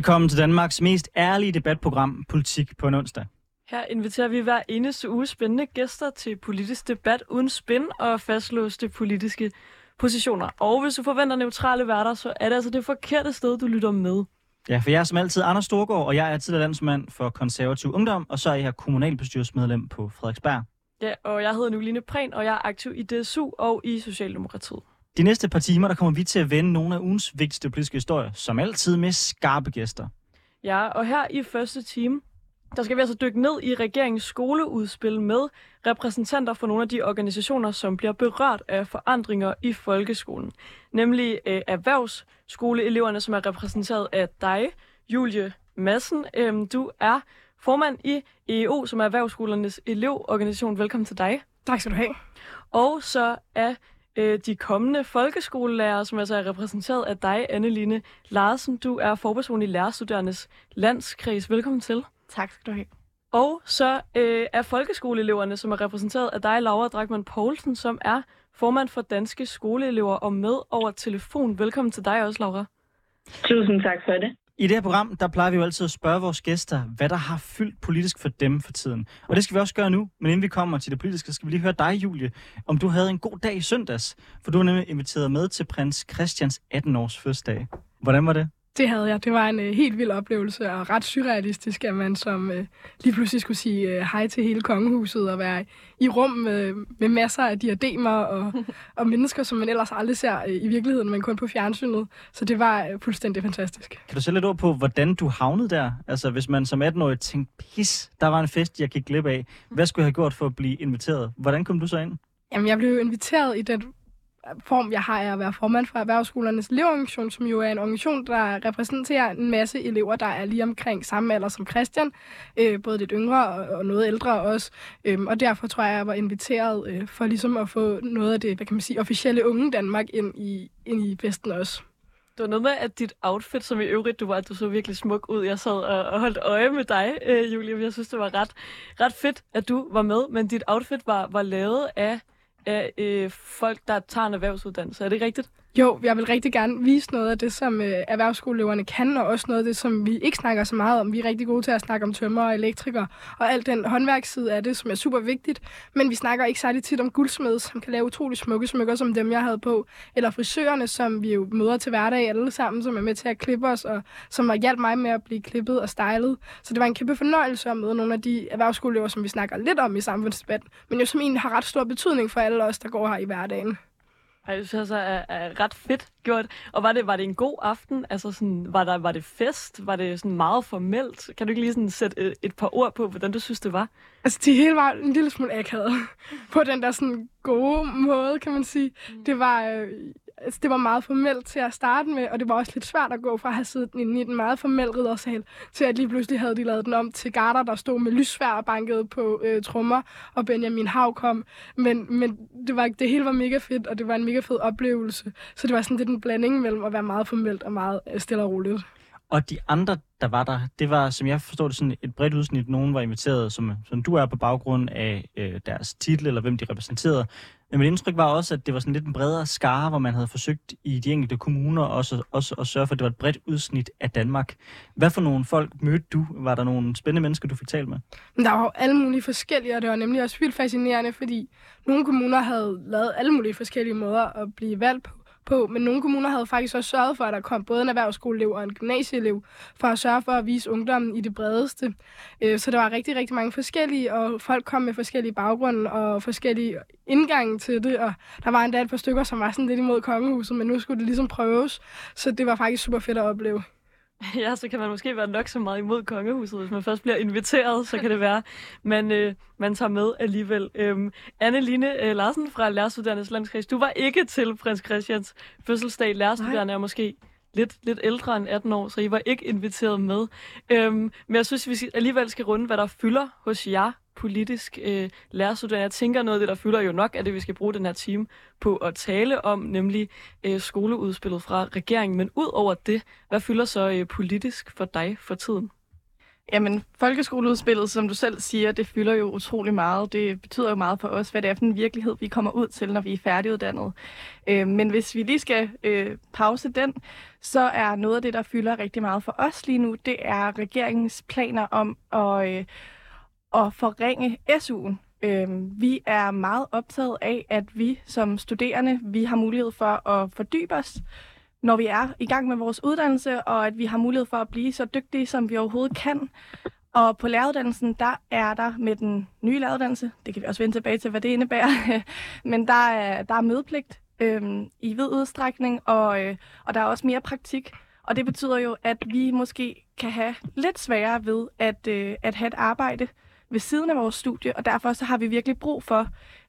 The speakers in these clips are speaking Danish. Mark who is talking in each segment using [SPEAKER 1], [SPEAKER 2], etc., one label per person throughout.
[SPEAKER 1] Velkommen til Danmarks mest ærlige debatprogram, Politik på en onsdag.
[SPEAKER 2] Her inviterer vi hver eneste uge spændende gæster til politisk debat uden spin og fastlåste politiske positioner. Og hvis du forventer neutrale værter, så er det altså det forkerte sted, du lytter med.
[SPEAKER 1] Ja, for jeg er som altid Anders Storgård, og jeg er tidligere landsmand for konservativ ungdom, og så er jeg kommunalbestyrelsesmedlem på Frederiksberg.
[SPEAKER 2] Ja, og jeg hedder Nuline Prehn, og jeg er aktiv i DSU og i Socialdemokratiet.
[SPEAKER 1] De næste par timer, der kommer vi til at vende nogle af ugens vigtigste politiske historier, som altid med skarpe gæster.
[SPEAKER 2] Ja, og her i første time, der skal vi altså dykke ned i regeringens skoleudspil med repræsentanter for nogle af de organisationer, som bliver berørt af forandringer i folkeskolen. Nemlig øh, erhvervsskoleeleverne, som er repræsenteret af dig, Julie Madsen. Øhm, du er formand i EO, som er Erhvervsskolernes elevorganisation. Velkommen til dig.
[SPEAKER 3] Tak skal du have.
[SPEAKER 2] Og så er øh, de kommende folkeskolelærer, som altså er repræsenteret af dig, Anneline Larsen. Du er forperson i Lærerstuderendes Landskreds. Velkommen til.
[SPEAKER 3] Tak skal du have.
[SPEAKER 2] Og så øh, er folkeskoleeleverne, som er repræsenteret af dig, Laura Drakman Poulsen, som er formand for Danske Skoleelever og med over telefon. Velkommen til dig også, Laura.
[SPEAKER 4] Tusind tak for det.
[SPEAKER 1] I det her program, der plejer vi jo altid at spørge vores gæster, hvad der har fyldt politisk for dem for tiden. Og det skal vi også gøre nu, men inden vi kommer til det politiske, skal vi lige høre dig, Julie, om du havde en god dag i søndags. For du var nemlig inviteret med til prins Christians 18-års fødselsdag. Hvordan var det?
[SPEAKER 3] Det havde jeg. Det var en øh, helt vild oplevelse, og ret surrealistisk, at man som øh, lige pludselig skulle sige øh, hej til hele kongehuset, og være i rum med, med masser af diademer og, og mennesker, som man ellers aldrig ser øh, i virkeligheden, men kun på fjernsynet. Så det var øh, fuldstændig fantastisk.
[SPEAKER 1] Kan du sætte lidt ord på, hvordan du havnede der? Altså, hvis man som 18-årig tænkte, pis, der var en fest, jeg gik glip af. Hvad skulle jeg have gjort for at blive inviteret? Hvordan kom du så ind?
[SPEAKER 3] Jamen, jeg blev inviteret i den form, jeg har af at være formand for Erhvervsskolernes elevorganisation, som jo er en organisation, der repræsenterer en masse elever, der er lige omkring samme alder som Christian, øh, både lidt yngre og, og noget ældre også. Øhm, og derfor tror jeg, jeg var inviteret øh, for ligesom at få noget af det, hvad kan man sige, officielle unge Danmark ind i, ind i festen også.
[SPEAKER 2] Det var noget med, at dit outfit, som i øvrigt, du var, at du så virkelig smuk ud. Jeg sad og, og holdt øje med dig, øh, Julie. Jeg synes, det var ret, ret fedt, at du var med. Men dit outfit var, var lavet af af øh, folk, der tager en erhvervsuddannelse. Er det rigtigt?
[SPEAKER 3] Jo, jeg vil rigtig gerne vise noget af det, som øh, erhvervsskoleeleverne kan, og også noget af det, som vi ikke snakker så meget om. Vi er rigtig gode til at snakke om tømmer og elektrikere, og alt den håndværksside af det, som er super vigtigt. Men vi snakker ikke særlig tit om guldsmed, som kan lave utrolig smukke smykker, som dem, jeg havde på. Eller frisørerne, som vi jo møder til hverdag alle sammen, som er med til at klippe os, og som har hjælp mig med at blive klippet og stylet. Så det var en kæmpe fornøjelse at møde nogle af de erhvervsskoleelever, som vi snakker lidt om i samfundsdebatten, men jo som egentlig har ret stor betydning for alle os, der går her i hverdagen.
[SPEAKER 2] Ej, jeg synes altså, er, er ret fedt gjort. Og var det, var det en god aften? Altså sådan, var, der, var det fest? Var det sådan meget formelt? Kan du ikke lige sådan sætte et, et par ord på, hvordan du synes, det var?
[SPEAKER 3] Altså, det hele var en lille smule akavet. på den der sådan gode måde, kan man sige. Mm. Det var... Altså, det var meget formelt til at starte med, og det var også lidt svært at gå fra at have siddet i den meget formelle riddersal, til at lige pludselig havde de lavet den om til garter, der stod med lysvær og bankede på øh, trommer, og Benjamin Hav kom. Men, men det, var, det hele var mega fedt, og det var en mega fed oplevelse. Så det var sådan lidt en blanding mellem at være meget formelt og meget øh, stille og roligt.
[SPEAKER 1] Og de andre, der var der, det var, som jeg forstår det, sådan et bredt udsnit. Nogen var inviteret, som, som du er på baggrund af øh, deres titel, eller hvem de repræsenterede. Men mit indtryk var også, at det var sådan lidt en bredere skare, hvor man havde forsøgt i de enkelte kommuner også, også at sørge for, at det var et bredt udsnit af Danmark. Hvad for nogle folk mødte du? Var der nogle spændende mennesker, du fik talt med?
[SPEAKER 3] Der var alle mulige forskellige, og det var nemlig også vildt fascinerende, fordi nogle kommuner havde lavet alle mulige forskellige måder at blive valgt på på, men nogle kommuner havde faktisk også sørget for, at der kom både en erhvervsskoleelev og en gymnasieelev, for at sørge for at vise ungdommen i det bredeste. Øh, så der var rigtig, rigtig mange forskellige, og folk kom med forskellige baggrunde og forskellige indgange til det, og der var endda et par stykker, som var sådan lidt imod kongehuset, men nu skulle det ligesom prøves, så det var faktisk super fedt at opleve.
[SPEAKER 2] Ja, så kan man måske være nok så meget imod kongehuset, hvis man først bliver inviteret, så kan det være, man, øh, man tager med alligevel. Øhm, Anne Line øh, Larsen fra Lærerstuderendes Landskreds, du var ikke til prins Christians fødselsdag. Lærerstuderende er måske lidt, lidt ældre end 18 år, så I var ikke inviteret med. Øhm, men jeg synes, vi alligevel skal runde, hvad der fylder hos jer politisk øh, lærerstuderende. Jeg tænker noget af det, der fylder jo nok, er det, vi skal bruge den her time på at tale om, nemlig øh, skoleudspillet fra regeringen. Men ud over det, hvad fylder så øh, politisk for dig for tiden?
[SPEAKER 5] Jamen, folkeskoleudspillet, som du selv siger, det fylder jo utrolig meget. Det betyder jo meget for os, hvad det er for en virkelighed, vi kommer ud til, når vi er færdiguddannet. Øh, men hvis vi lige skal øh, pause den, så er noget af det, der fylder rigtig meget for os lige nu, det er regeringens planer om at, øh, at forringe SU'en. Øh, vi er meget optaget af, at vi som studerende, vi har mulighed for at fordybe os når vi er i gang med vores uddannelse, og at vi har mulighed for at blive så dygtige, som vi overhovedet kan. Og på læreruddannelsen, der er der med den nye læreruddannelse, det kan vi også vende tilbage til, hvad det indebærer, men der er, der er mødepligt øh, i vid udstrækning, og, øh, og der er også mere praktik. Og det betyder jo, at vi måske kan have lidt sværere ved at, øh, at have et arbejde ved siden af vores studie, og derfor så har vi virkelig brug for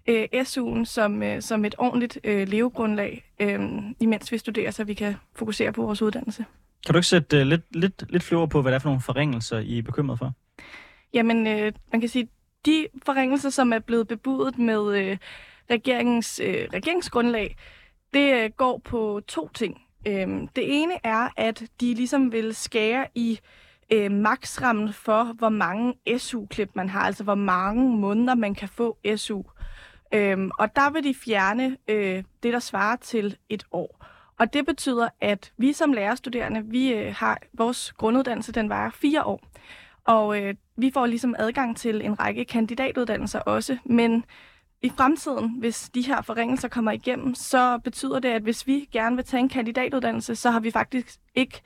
[SPEAKER 5] øh, SU'en som, øh, som et ordentligt øh, levegrundlag, øh, imens vi studerer, så vi kan fokusere på vores uddannelse.
[SPEAKER 1] Kan du ikke sætte øh, lidt, lidt, lidt flere på, hvad det er for nogle forringelser, I er bekymret for?
[SPEAKER 5] Jamen, øh, man kan sige, de forringelser, som er blevet bebudet med øh, regeringens øh, regeringsgrundlag, det øh, går på to ting. Øh, det ene er, at de ligesom vil skære i øh, øh, maksrammen for, hvor mange SU-klip man har, altså hvor mange måneder man kan få SU. Øhm, og der vil de fjerne øh, det, der svarer til et år. Og det betyder, at vi som lærerstuderende, vi øh, har vores grunduddannelse, den varer fire år. Og øh, vi får ligesom adgang til en række kandidatuddannelser også, men i fremtiden, hvis de her forringelser kommer igennem, så betyder det, at hvis vi gerne vil tage en kandidatuddannelse, så har vi faktisk ikke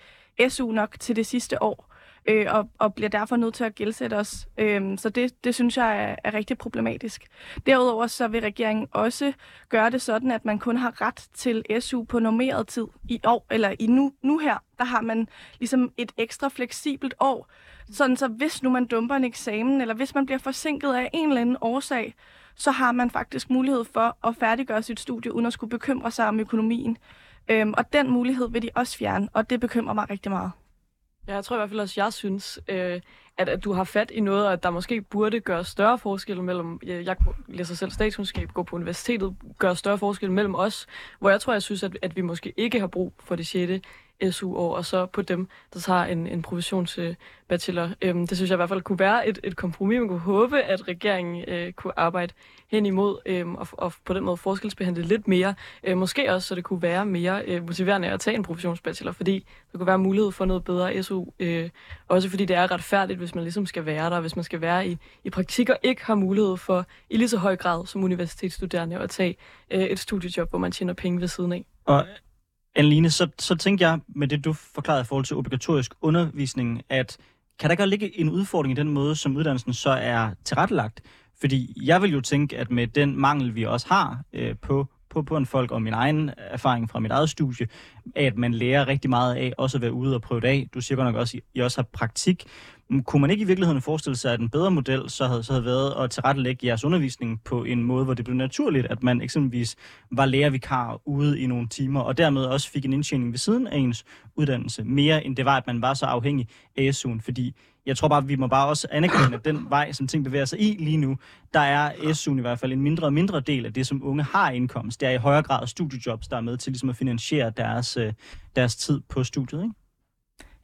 [SPEAKER 5] SU nok til det sidste år øh, og, og bliver derfor nødt til at gældsætte os. Øh, så det, det synes jeg er, er rigtig problematisk. Derudover så vil regeringen også gøre det sådan, at man kun har ret til SU på normeret tid i år, eller i nu, nu her, der har man ligesom et ekstra fleksibelt år, sådan så hvis nu man dumper en eksamen, eller hvis man bliver forsinket af en eller anden årsag, så har man faktisk mulighed for at færdiggøre sit studie, uden at skulle bekymre sig om økonomien. Øhm, og den mulighed vil de også fjerne, og det bekymrer mig rigtig meget.
[SPEAKER 2] Ja, jeg tror i hvert fald også, jeg synes, øh, at, at du har fat i noget, og at der måske burde gøre større forskel mellem, jeg, jeg læser selv statskundskab, går på universitetet, gør større forskel mellem os, hvor jeg tror, jeg synes, at, at vi måske ikke har brug for det 6. SU-år, og så på dem, der tager en, en professionsbachelor. Øhm, det synes jeg i hvert fald kunne være et, et kompromis. Man kunne håbe, at regeringen øh, kunne arbejde hen imod øhm, og, og på den måde forskelsbehandle lidt mere. Øh, måske også, så det kunne være mere øh, motiverende at tage en professionsbachelor, fordi der kunne være mulighed for noget bedre SU. Øh, også fordi det er retfærdigt, hvis man ligesom skal være der, hvis man skal være i, i praktik og ikke har mulighed for i lige så høj grad som universitetsstuderende at tage øh, et studiejob, hvor man tjener penge ved siden af.
[SPEAKER 1] Og Anne-Line, så, så tænker jeg med det, du forklarede i forhold til obligatorisk undervisning, at kan der godt ligge en udfordring i den måde, som uddannelsen så er tilrettelagt? Fordi jeg vil jo tænke, at med den mangel, vi også har øh, på, på, på en folk, og min egen erfaring fra mit eget studie, at man lærer rigtig meget af også at være ude og prøve det af. Du siger godt nok også, at I også har praktik. Kunne man ikke i virkeligheden forestille sig, at en bedre model så havde, så havde været at tilrettelægge jeres undervisning på en måde, hvor det blev naturligt, at man eksempelvis var lærervikar ude i nogle timer, og dermed også fik en indtjening ved siden af ens uddannelse, mere end det var, at man var så afhængig af SU'en, fordi jeg tror bare, at vi må bare også anerkende, at den vej, som ting bevæger sig i lige nu, der er SU'en i hvert fald en mindre og mindre del af det, som unge har indkomst. Det er i højere grad studiejobs, der er med til ligesom at finansiere deres, øh, deres tid på studiet, ikke?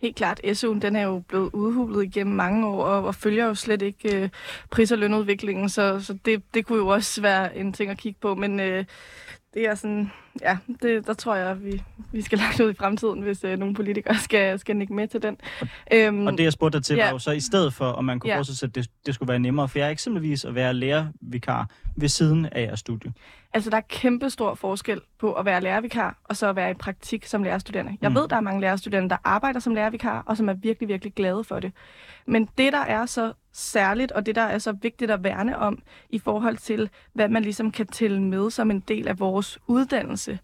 [SPEAKER 5] Helt klart. SU'en den er jo blevet udhulet igennem mange år, og, og følger jo slet ikke øh, pris- og lønudviklingen, så, så det, det kunne jo også være en ting at kigge på. Men øh, det er sådan, ja, det, der tror jeg, at vi, vi skal lade ud i fremtiden, hvis øh, nogle politikere skal, skal nikke med til den.
[SPEAKER 1] Og, øhm, og det, jeg spurgte dig til, ja. var jo så i stedet for, om man kunne ja. forestille at det, det skulle være nemmere for jer eksempelvis at være lærervikar ved siden af jeres studie.
[SPEAKER 5] Altså, der er kæmpe stor forskel på at være lærervikar, og så at være i praktik som lærerstuderende. Jeg mm. ved, der er mange lærerstuderende, der arbejder som lærervikar, og som er virkelig, virkelig glade for det. Men det, der er så særligt, og det, der er så vigtigt at værne om, i forhold til, hvad man ligesom kan tælle med som en del af vores uddannelse,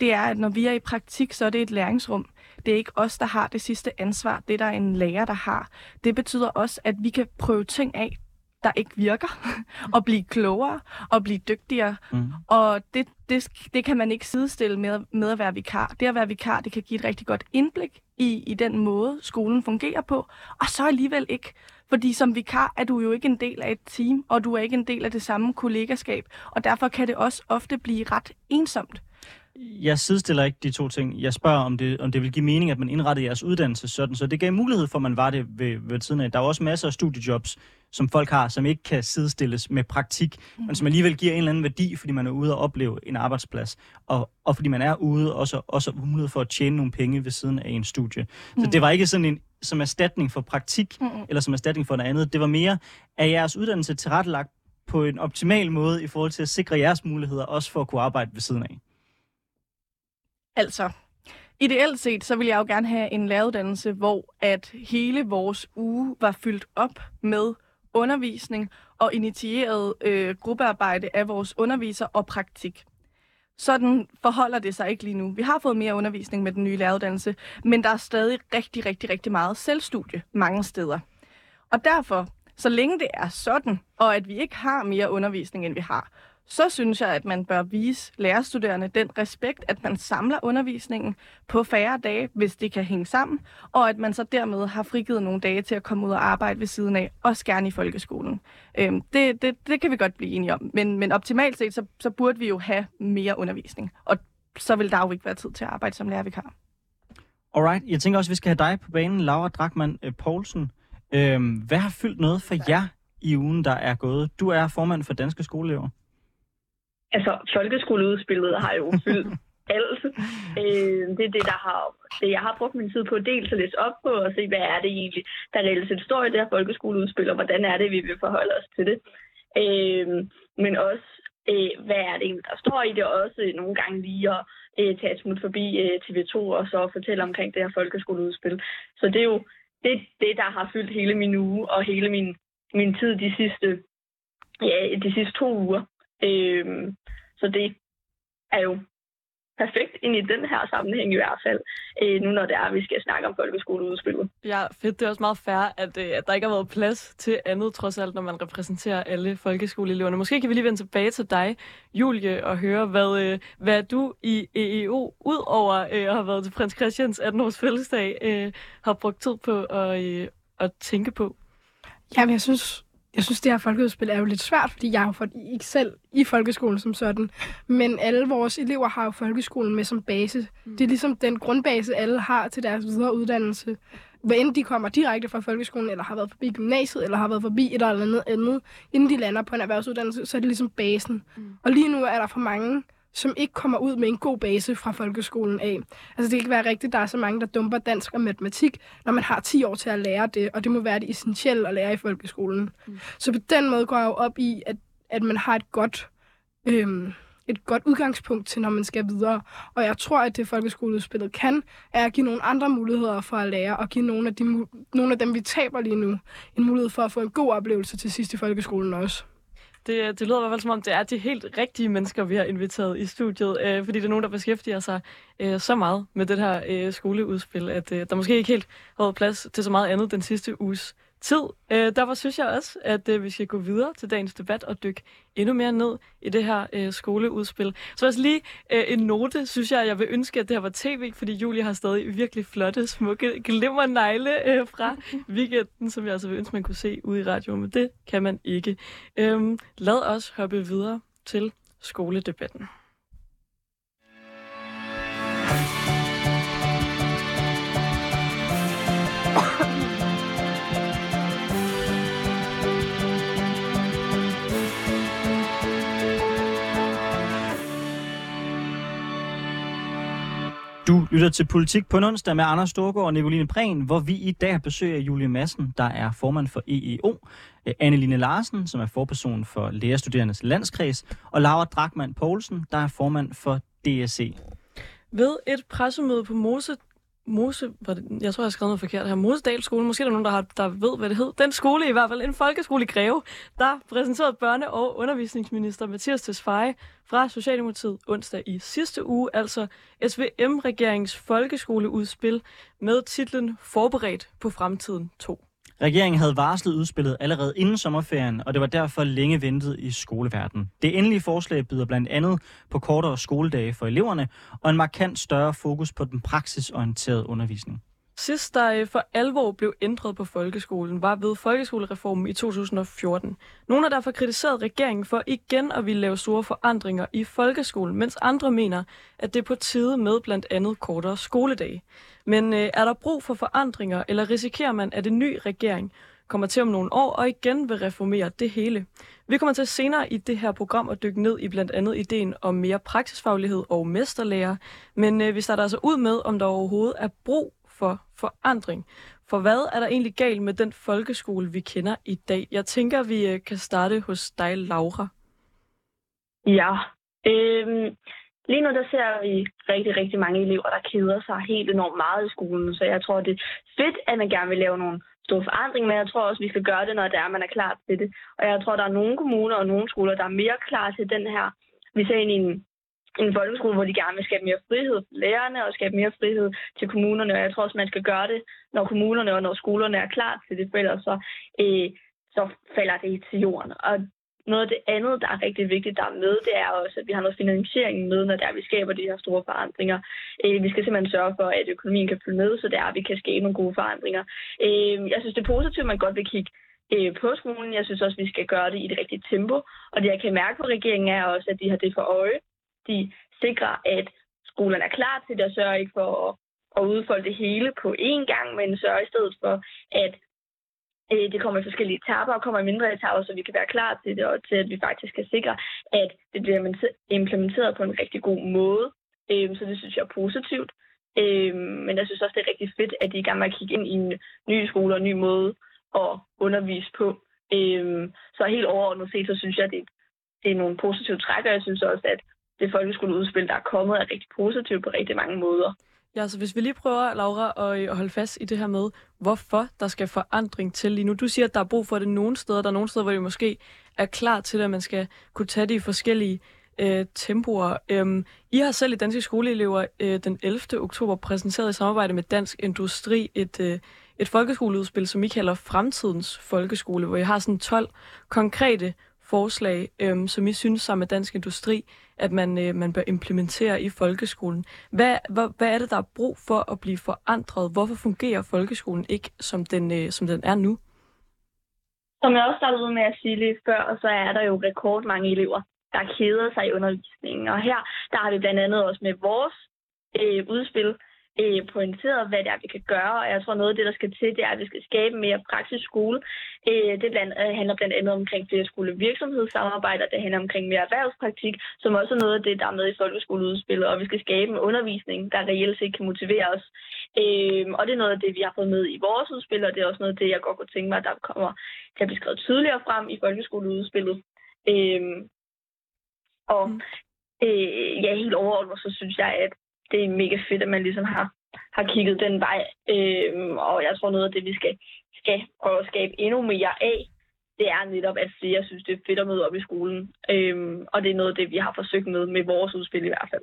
[SPEAKER 5] det er, at når vi er i praktik, så er det et læringsrum. Det er ikke os, der har det sidste ansvar. Det er der en lærer, der har. Det betyder også, at vi kan prøve ting af, der ikke virker, og blive klogere og blive dygtigere. Mm. Og det, det, det kan man ikke sidestille med, med at være vikar. Det at være vikar, det kan give et rigtig godt indblik i, i den måde, skolen fungerer på, og så alligevel ikke. Fordi som vikar er du jo ikke en del af et team, og du er ikke en del af det samme kollegaskab, og derfor kan det også ofte blive ret ensomt.
[SPEAKER 1] Jeg sidestiller ikke de to ting. Jeg spørger, om det, om det vil give mening, at man indrettede jeres uddannelse sådan, så det gav mulighed for, at man var det ved, ved tiden af. Der er også masser af studiejobs, som folk har, som ikke kan sidestilles med praktik, mm. men som alligevel giver en eller anden værdi, fordi man er ude og opleve en arbejdsplads, og, og fordi man er ude også, også mulighed for at tjene nogle penge ved siden af en studie. Mm. Så det var ikke sådan en som erstatning for praktik, mm. eller som erstatning for noget andet. Det var mere, at jeres uddannelse tilrettelagt på en optimal måde i forhold til at sikre jeres muligheder, også for at kunne arbejde ved siden af.
[SPEAKER 5] Altså, ideelt set, så vil jeg jo gerne have en læreruddannelse, hvor at hele vores uge var fyldt op med undervisning og initieret øh, gruppearbejde af vores underviser og praktik. Sådan forholder det sig ikke lige nu. Vi har fået mere undervisning med den nye læreruddannelse, men der er stadig rigtig, rigtig, rigtig meget selvstudie mange steder. Og derfor, så længe det er sådan, og at vi ikke har mere undervisning, end vi har, så synes jeg, at man bør vise lærerstuderende den respekt, at man samler undervisningen på færre dage, hvis det kan hænge sammen, og at man så dermed har frigivet nogle dage til at komme ud og arbejde ved siden af, også gerne i folkeskolen. Øhm, det, det, det kan vi godt blive enige om, men, men optimalt set, så, så burde vi jo have mere undervisning, og så vil der jo ikke være tid til at arbejde som lærervikar.
[SPEAKER 1] Alright, jeg tænker også, at vi skal have dig på banen, Laura Drakman øh, Poulsen. Øhm, hvad har fyldt noget for jer i ugen, der er gået? Du er formand for Danske Skoleelever
[SPEAKER 4] altså, folkeskoleudspillet har jo fyldt alt. Øh, det er det, der har, det, jeg har brugt min tid på dels at læse op på og se, hvad er det egentlig, der reelt set står i det her folkeskoleudspil, og hvordan er det, vi vil forholde os til det. Øh, men også, øh, hvad er det egentlig, der står i det, og også nogle gange lige at øh, tage et smut forbi øh, TV2 og så fortælle omkring det her folkeskoleudspil. Så det er jo det, det der har fyldt hele min uge og hele min, min tid de sidste, ja, de sidste to uger. Øh, så det er jo perfekt ind i den her sammenhæng i hvert fald, øh, nu når det er, at vi skal snakke om folkeskoleudspillet.
[SPEAKER 2] Ja, fedt. Det er også meget fair, at, øh, at der ikke har været plads til andet, trods alt, når man repræsenterer alle folkeskoleeleverne. Måske kan vi lige vende tilbage til dig, Julie, og høre, hvad, øh, hvad du i EEO, ud over øh, at have været til prins Christians 18-års fødselsdag, øh, har brugt tid på at, øh, at tænke på.
[SPEAKER 3] Jamen, jeg synes, jeg synes, det her folkeudspil er jo lidt svært, fordi jeg har fået ikke selv i folkeskolen som sådan. Men alle vores elever har jo folkeskolen med som base. Mm. Det er ligesom den grundbase, alle har til deres videre uddannelse. Hvad end de kommer direkte fra folkeskolen, eller har været forbi gymnasiet, eller har været forbi et eller andet andet, inden de lander på en erhvervsuddannelse, så er det ligesom basen. Mm. Og lige nu er der for mange som ikke kommer ud med en god base fra folkeskolen af. Altså det kan ikke være rigtigt, der er så mange, der dumper dansk og matematik, når man har 10 år til at lære det, og det må være det essentielle at lære i folkeskolen. Mm. Så på den måde går jeg jo op i, at, at man har et godt, øhm, et godt udgangspunkt til, når man skal videre. Og jeg tror, at det folkeskoleudspillet kan, er at give nogle andre muligheder for at lære, og give nogle af, de, nogle af dem, vi taber lige nu, en mulighed for at få en god oplevelse til sidst i folkeskolen også.
[SPEAKER 2] Det, det lyder i hvert fald som om, det er de helt rigtige mennesker, vi har inviteret i studiet, øh, fordi det er nogen, der beskæftiger sig øh, så meget med det her øh, skoleudspil, at øh, der måske ikke helt har været plads til så meget andet den sidste uges tid. Øh, derfor synes jeg også, at øh, vi skal gå videre til dagens debat og dykke endnu mere ned i det her øh, skoleudspil. Så også lige øh, en note, synes jeg, jeg vil ønske, at det her var tv, fordi Julie har stadig virkelig flotte, smukke glimmernegle øh, fra weekenden, som jeg altså vil ønske, man kunne se ude i radioen, men det kan man ikke. Øh, lad os hoppe videre til skoledebatten.
[SPEAKER 1] Lytter til Politik på en onsdag med Anders Storgård og Nicoline Prehn, hvor vi i dag besøger Julie Madsen, der er formand for EEO, øh, Anneline Larsen, som er forperson for Lærerstuderendes Landskreds, og Laura Drakman Poulsen, der er formand for DSC.
[SPEAKER 2] Ved et pressemøde på Mose Mose, var det, jeg tror, jeg har skrevet noget forkert her. Mosedal skole, måske er der nogen, der, har, der ved, hvad det hed. Den skole i hvert fald, en folkeskole i Greve, der præsenterede børne- og undervisningsminister Mathias Tesfaye fra Socialdemokratiet onsdag i sidste uge, altså SVM-regeringens folkeskoleudspil med titlen Forberedt på fremtiden 2.
[SPEAKER 1] Regeringen havde varslet udspillet allerede inden sommerferien, og det var derfor længe ventet i skoleverdenen. Det endelige forslag byder blandt andet på kortere skoledage for eleverne og en markant større fokus på den praksisorienterede undervisning.
[SPEAKER 2] Sidst der øh, for alvor blev ændret på folkeskolen, var ved folkeskolereformen i 2014. Nogle har derfor kritiseret regeringen for igen at ville lave store forandringer i folkeskolen, mens andre mener, at det er på tide med blandt andet kortere skoledage. Men øh, er der brug for forandringer, eller risikerer man, at en ny regering kommer til om nogle år og igen vil reformere det hele? Vi kommer til senere i det her program at dykke ned i blandt andet ideen om mere praksisfaglighed og mesterlærer, men øh, vi starter altså ud med, om der overhovedet er brug for forandring. For hvad er der egentlig galt med den folkeskole, vi kender i dag? Jeg tænker, vi øh, kan starte hos dig, Laura.
[SPEAKER 4] Ja, øhm, lige nu der ser vi rigtig, rigtig mange elever, der keder sig helt enormt meget i skolen. Så jeg tror, det er fedt, at man gerne vil lave nogle store forandringer, men jeg tror også, vi skal gøre det, når det er, man er klar til det. Og jeg tror, der er nogle kommuner og nogle skoler, der er mere klar til den her. Vi ser ind i en en folkeskole, hvor de gerne vil skabe mere frihed for lærerne og skabe mere frihed til kommunerne. Og jeg tror også, man skal gøre det, når kommunerne og når skolerne er klar til det, for ellers så, øh, så falder det til jorden. Og noget af det andet, der er rigtig vigtigt, der er med, det er også, at vi har noget finansiering med, når der vi skaber de her store forandringer. Øh, vi skal simpelthen sørge for, at økonomien kan følge med, så det er, at vi kan skabe nogle gode forandringer. Øh, jeg synes, det er positivt, at man godt vil kigge øh, på skolen. Jeg synes også, at vi skal gøre det i det rigtige tempo. Og det, jeg kan mærke på regeringen, er også, at de har det for øje de sikrer, at skolerne er klar til det og sørger ikke for at, at udfolde det hele på én gang, men sørger i stedet for, at øh, det kommer i forskellige etapper og kommer i mindre etapper, så vi kan være klar til det, og til at vi faktisk kan sikre, at det bliver implementeret på en rigtig god måde. Øh, så det synes jeg er positivt. Øh, men jeg synes også, det er rigtig fedt, at de er i gang med at kigge ind i en ny skole og en ny måde at undervise på. Øh, så helt overordnet set, så synes jeg, det, det er nogle positive træk, og jeg synes også, at det folkeskoleudspil, der er kommet, er rigtig positivt på rigtig mange måder.
[SPEAKER 2] Ja, så hvis vi lige prøver, Laura, øh, at, holde fast i det her med, hvorfor der skal forandring til lige nu. Du siger, at der er brug for det nogle steder. Der er nogle steder, hvor det måske er klar til, at man skal kunne tage de i forskellige øh, tempoer. Øhm, I har selv i Danske Skoleelever øh, den 11. oktober præsenteret i samarbejde med Dansk Industri et, øh, et folkeskoleudspil, som I kalder Fremtidens Folkeskole, hvor I har sådan 12 konkrete forslag, øhm, som I synes sammen med Dansk Industri, at man, øh, man bør implementere i folkeskolen. Hvad, hvad, hvad er det, der er brug for at blive forandret? Hvorfor fungerer folkeskolen ikke, som den, øh, som den er nu?
[SPEAKER 4] Som jeg også startede ud med at sige lige før, så er der jo rekordmange elever, der keder sig i undervisningen. Og her der har vi blandt andet også med vores øh, udspil øh, pointeret, hvad det er, vi kan gøre. Og jeg tror, noget af det, der skal til, det er, at vi skal skabe mere praktisk skole. Øh, det blandt, øh, handler blandt andet omkring flere skolevirksomhedssamarbejder. Det handler omkring mere erhvervspraktik, som også er noget af det, der er med i folkeskoleudspillet. Og vi skal skabe en undervisning, der reelt set kan motivere os. Øh, og det er noget af det, vi har fået med i vores udspil, og det er også noget af det, jeg godt kunne tænke mig, der kommer til at blive skrevet tydeligere frem i folkeskoleudspillet. Øh, og mm. øh, ja, helt overordnet, så synes jeg, at det er mega fedt, at man ligesom har, har kigget den vej. Øhm, og jeg tror noget af det, vi skal, skal prøve at skabe endnu mere af, det er netop, at flere synes, det er fedt at møde op i skolen. Øhm, og det er noget af det, vi har forsøgt med, med vores udspil i hvert fald.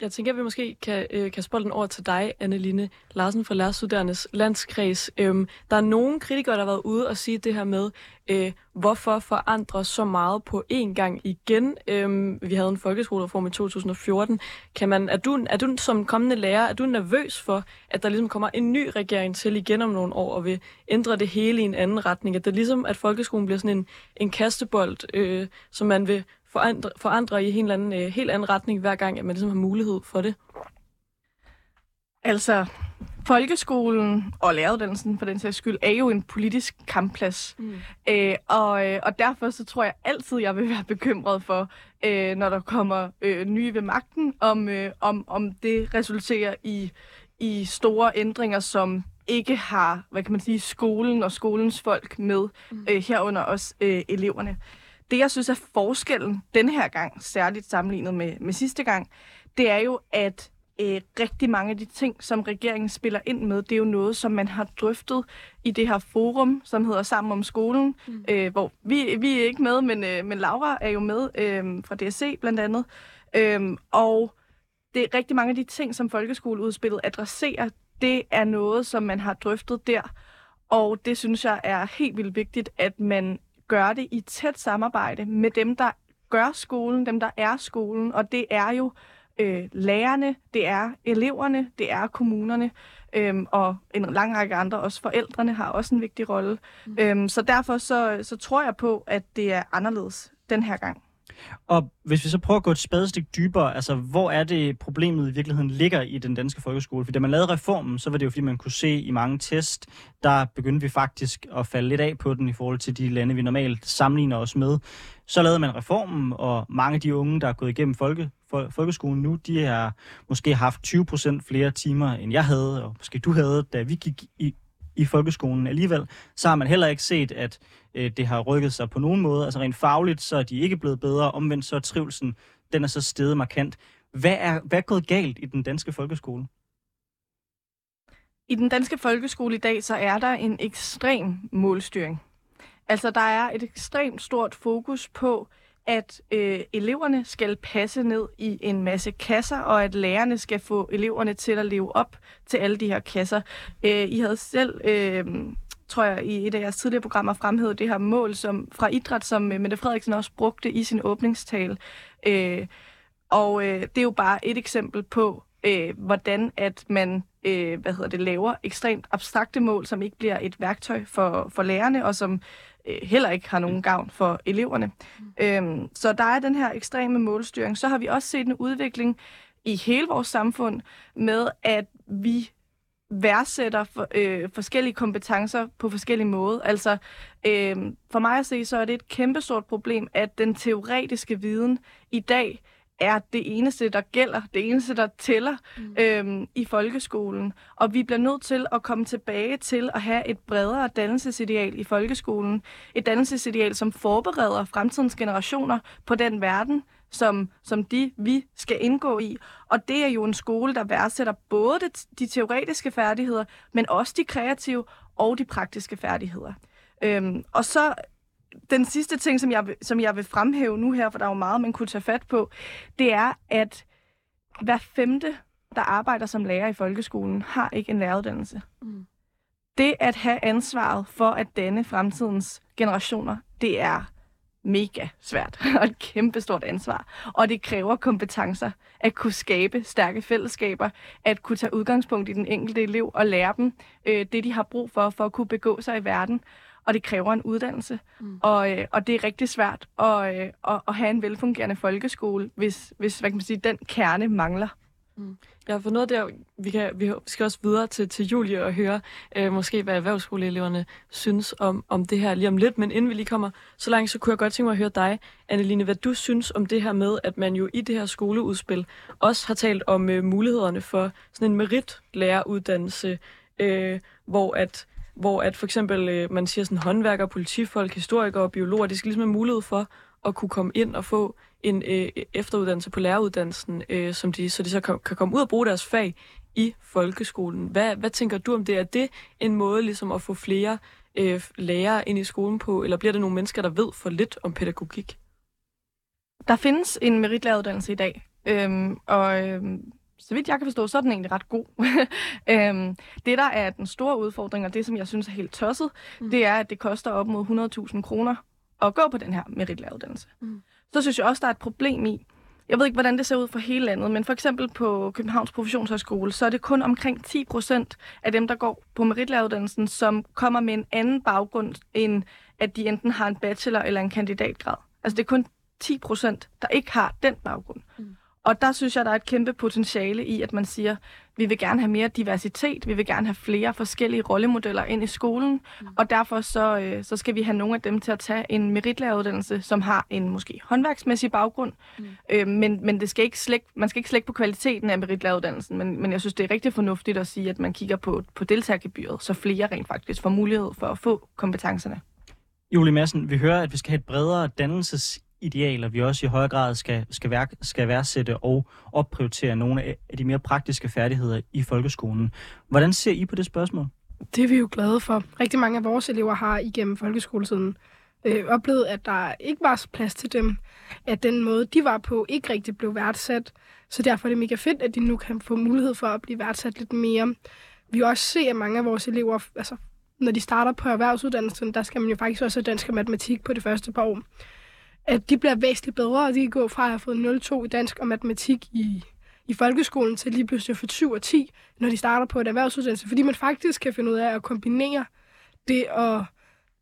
[SPEAKER 2] Jeg tænker, at vi måske kan, øh, kan spole den over til dig, Anneline Larsen fra Lærerstuderendes Landskreds. Øhm, der er nogle kritikere, der har været ude og sige det her med, øh, hvorfor forandre så meget på én gang igen. Øhm, vi havde en folkeskolereform i 2014. Kan man, er, du, er du som kommende lærer, er du nervøs for, at der ligesom kommer en ny regering til igen om nogle år og vil ændre det hele i en anden retning? At det ligesom, at folkeskolen bliver sådan en, en kastebold, øh, som man vil forandre, forandre i en helt anden, øh, helt anden retning hver gang, at man ligesom har mulighed for det?
[SPEAKER 5] Altså, folkeskolen og læreruddannelsen for den sags skyld, er jo en politisk kampplads. Mm. Øh, og, øh, og derfor så tror jeg altid, jeg vil være bekymret for, øh, når der kommer øh, nye ved magten, om, øh, om, om det resulterer i, i store ændringer, som ikke har, hvad kan man sige, skolen og skolens folk med, mm. øh, herunder også øh, eleverne. Det, jeg synes er forskellen den her gang, særligt sammenlignet med, med sidste gang, det er jo, at øh, rigtig mange af de ting, som regeringen spiller ind med, det er jo noget, som man har drøftet i det her forum, som hedder Sammen om skolen, mm. øh, hvor vi, vi er ikke med, men, øh, men Laura er jo med øh, fra DSC blandt andet. Øh, og det er rigtig mange af de ting, som folkeskoleudspillet adresserer, det er noget, som man har drøftet der. Og det synes jeg er helt vildt vigtigt, at man gør det i tæt samarbejde med dem, der gør skolen, dem, der er skolen. Og det er jo øh, lærerne, det er eleverne, det er kommunerne, øhm, og en lang række andre, også forældrene, har også en vigtig rolle. Mm. Øhm, så derfor så, så tror jeg på, at det er anderledes den her gang.
[SPEAKER 1] Og hvis vi så prøver at gå et spadestik dybere, altså hvor er det problemet i virkeligheden ligger i den danske folkeskole? For da man lavede reformen, så var det jo fordi man kunne se i mange test, der begyndte vi faktisk at falde lidt af på den i forhold til de lande, vi normalt sammenligner os med. Så lavede man reformen, og mange af de unge, der er gået igennem folke, folkeskolen nu, de har måske haft 20% flere timer, end jeg havde, og måske du havde, da vi gik i, i folkeskolen alligevel, så har man heller ikke set, at øh, det har rykket sig på nogen måde. Altså rent fagligt, så er de ikke blevet bedre. Omvendt så er trivselsen, den er så steget markant. Hvad er, hvad er gået galt i den danske folkeskole?
[SPEAKER 5] I den danske folkeskole i dag, så er der en ekstrem målstyring. Altså, der er et ekstremt stort fokus på, at øh, eleverne skal passe ned i en masse kasser, og at lærerne skal få eleverne til at leve op til alle de her kasser. Øh, I havde selv, øh, tror jeg, i et af jeres tidligere programmer fremhævet det her mål som, fra idræt, som øh, Mette Frederiksen også brugte i sin åbningstale. Øh, og øh, det er jo bare et eksempel på, øh, hvordan at man øh, hvad hedder det, laver ekstremt abstrakte mål, som ikke bliver et værktøj for, for lærerne, og som heller ikke har nogen gavn for eleverne. Mm. Øhm, så der er den her ekstreme målstyring. Så har vi også set en udvikling i hele vores samfund med, at vi værdsætter for, øh, forskellige kompetencer på forskellige måder. Altså, øh, for mig at se, så er det et kæmpestort problem, at den teoretiske viden i dag er det eneste, der gælder, det eneste, der tæller mm. øhm, i folkeskolen. Og vi bliver nødt til at komme tilbage til at have et bredere dannelsesideal i folkeskolen. Et dannelsesideal, som forbereder fremtidens generationer på den verden, som, som de, vi skal indgå i. Og det er jo en skole, der værdsætter både de, de teoretiske færdigheder, men også de kreative og de praktiske færdigheder. Øhm, og så den sidste ting, som jeg, som jeg vil fremhæve nu her, for der er jo meget, man kunne tage fat på, det er, at hver femte, der arbejder som lærer i folkeskolen, har ikke en læreruddannelse. Mm. Det at have ansvaret for at danne fremtidens generationer, det er mega svært og et kæmpestort ansvar. Og det kræver kompetencer at kunne skabe stærke fællesskaber, at kunne tage udgangspunkt i den enkelte elev og lære dem øh, det, de har brug for, for at kunne begå sig i verden og det kræver en uddannelse. Mm. Og, øh, og det er rigtig svært at, øh, at, at have en velfungerende folkeskole, hvis, hvis hvad kan man sige, den kerne mangler.
[SPEAKER 2] Mm. Ja, for noget der, vi, kan, vi skal også videre til, til Julie og høre øh, måske, hvad erhvervsskoleeleverne synes om, om det her lige om lidt. Men inden vi lige kommer så langt, så kunne jeg godt tænke mig at høre dig, Anneline, hvad du synes om det her med, at man jo i det her skoleudspil også har talt om øh, mulighederne for sådan en meritlæreruddannelse, øh, hvor at hvor at for eksempel øh, man siger sådan håndværker, politifolk, historikere og biologer, de skal ligesom have mulighed for at kunne komme ind og få en øh, efteruddannelse på læreruddannelsen, øh, som de, så de så kan, kan komme ud og bruge deres fag i folkeskolen. Hvad, hvad tænker du om det? Er det en måde ligesom at få flere øh, lærere ind i skolen på, eller bliver det nogle mennesker, der ved for lidt om pædagogik?
[SPEAKER 5] Der findes en meritlæreruddannelse i dag, øhm, og øhm, så vidt jeg kan forstå, så er den egentlig ret god. øhm, det, der er den store udfordring, og det, som jeg synes er helt tosset, mm. det er, at det koster op mod 100.000 kroner at gå på den her meritlæreruddannelse. Mm. Så synes jeg også, der er et problem i, jeg ved ikke, hvordan det ser ud for hele landet, men for eksempel på Københavns Professionshøjskole, så er det kun omkring 10 procent af dem, der går på meritlæreruddannelsen, som kommer med en anden baggrund, end at de enten har en bachelor eller en kandidatgrad. Altså det er kun 10 procent, der ikke har den baggrund. Mm. Og der synes jeg, der er et kæmpe potentiale i, at man siger, vi vil gerne have mere diversitet, vi vil gerne have flere forskellige rollemodeller ind i skolen, mm. og derfor så, øh, så skal vi have nogle af dem til at tage en meritlæreruddannelse, som har en måske håndværksmæssig baggrund, mm. øh, men, men det skal ikke slække, man skal ikke slække på kvaliteten af meritlæreruddannelsen, men, men jeg synes, det er rigtig fornuftigt at sige, at man kigger på, på deltagergebyret, så flere rent faktisk får mulighed for at få kompetencerne.
[SPEAKER 1] Julie Madsen, vi hører, at vi skal have et bredere dannelses idealer, vi også i højere grad skal, skal, værk, skal værdsætte og opprioritere nogle af de mere praktiske færdigheder i folkeskolen. Hvordan ser I på det spørgsmål?
[SPEAKER 3] Det er vi jo glade for. Rigtig mange af vores elever har igennem folkeskoletiden øh, oplevet, at der ikke var plads til dem, at den måde, de var på, ikke rigtig blev værdsat. Så derfor er det mega fedt, at de nu kan få mulighed for at blive værdsat lidt mere. Vi også se, at mange af vores elever, altså når de starter på erhvervsuddannelsen, der skal man jo faktisk også have dansk og matematik på det første par år. At de bliver væsentligt bedre, og de kan gå fra at have fået 0,2 i dansk og matematik i, i folkeskolen til lige pludselig at få 7 og 10, når de starter på et erhvervsuddannelse. Fordi man faktisk kan finde ud af at kombinere det at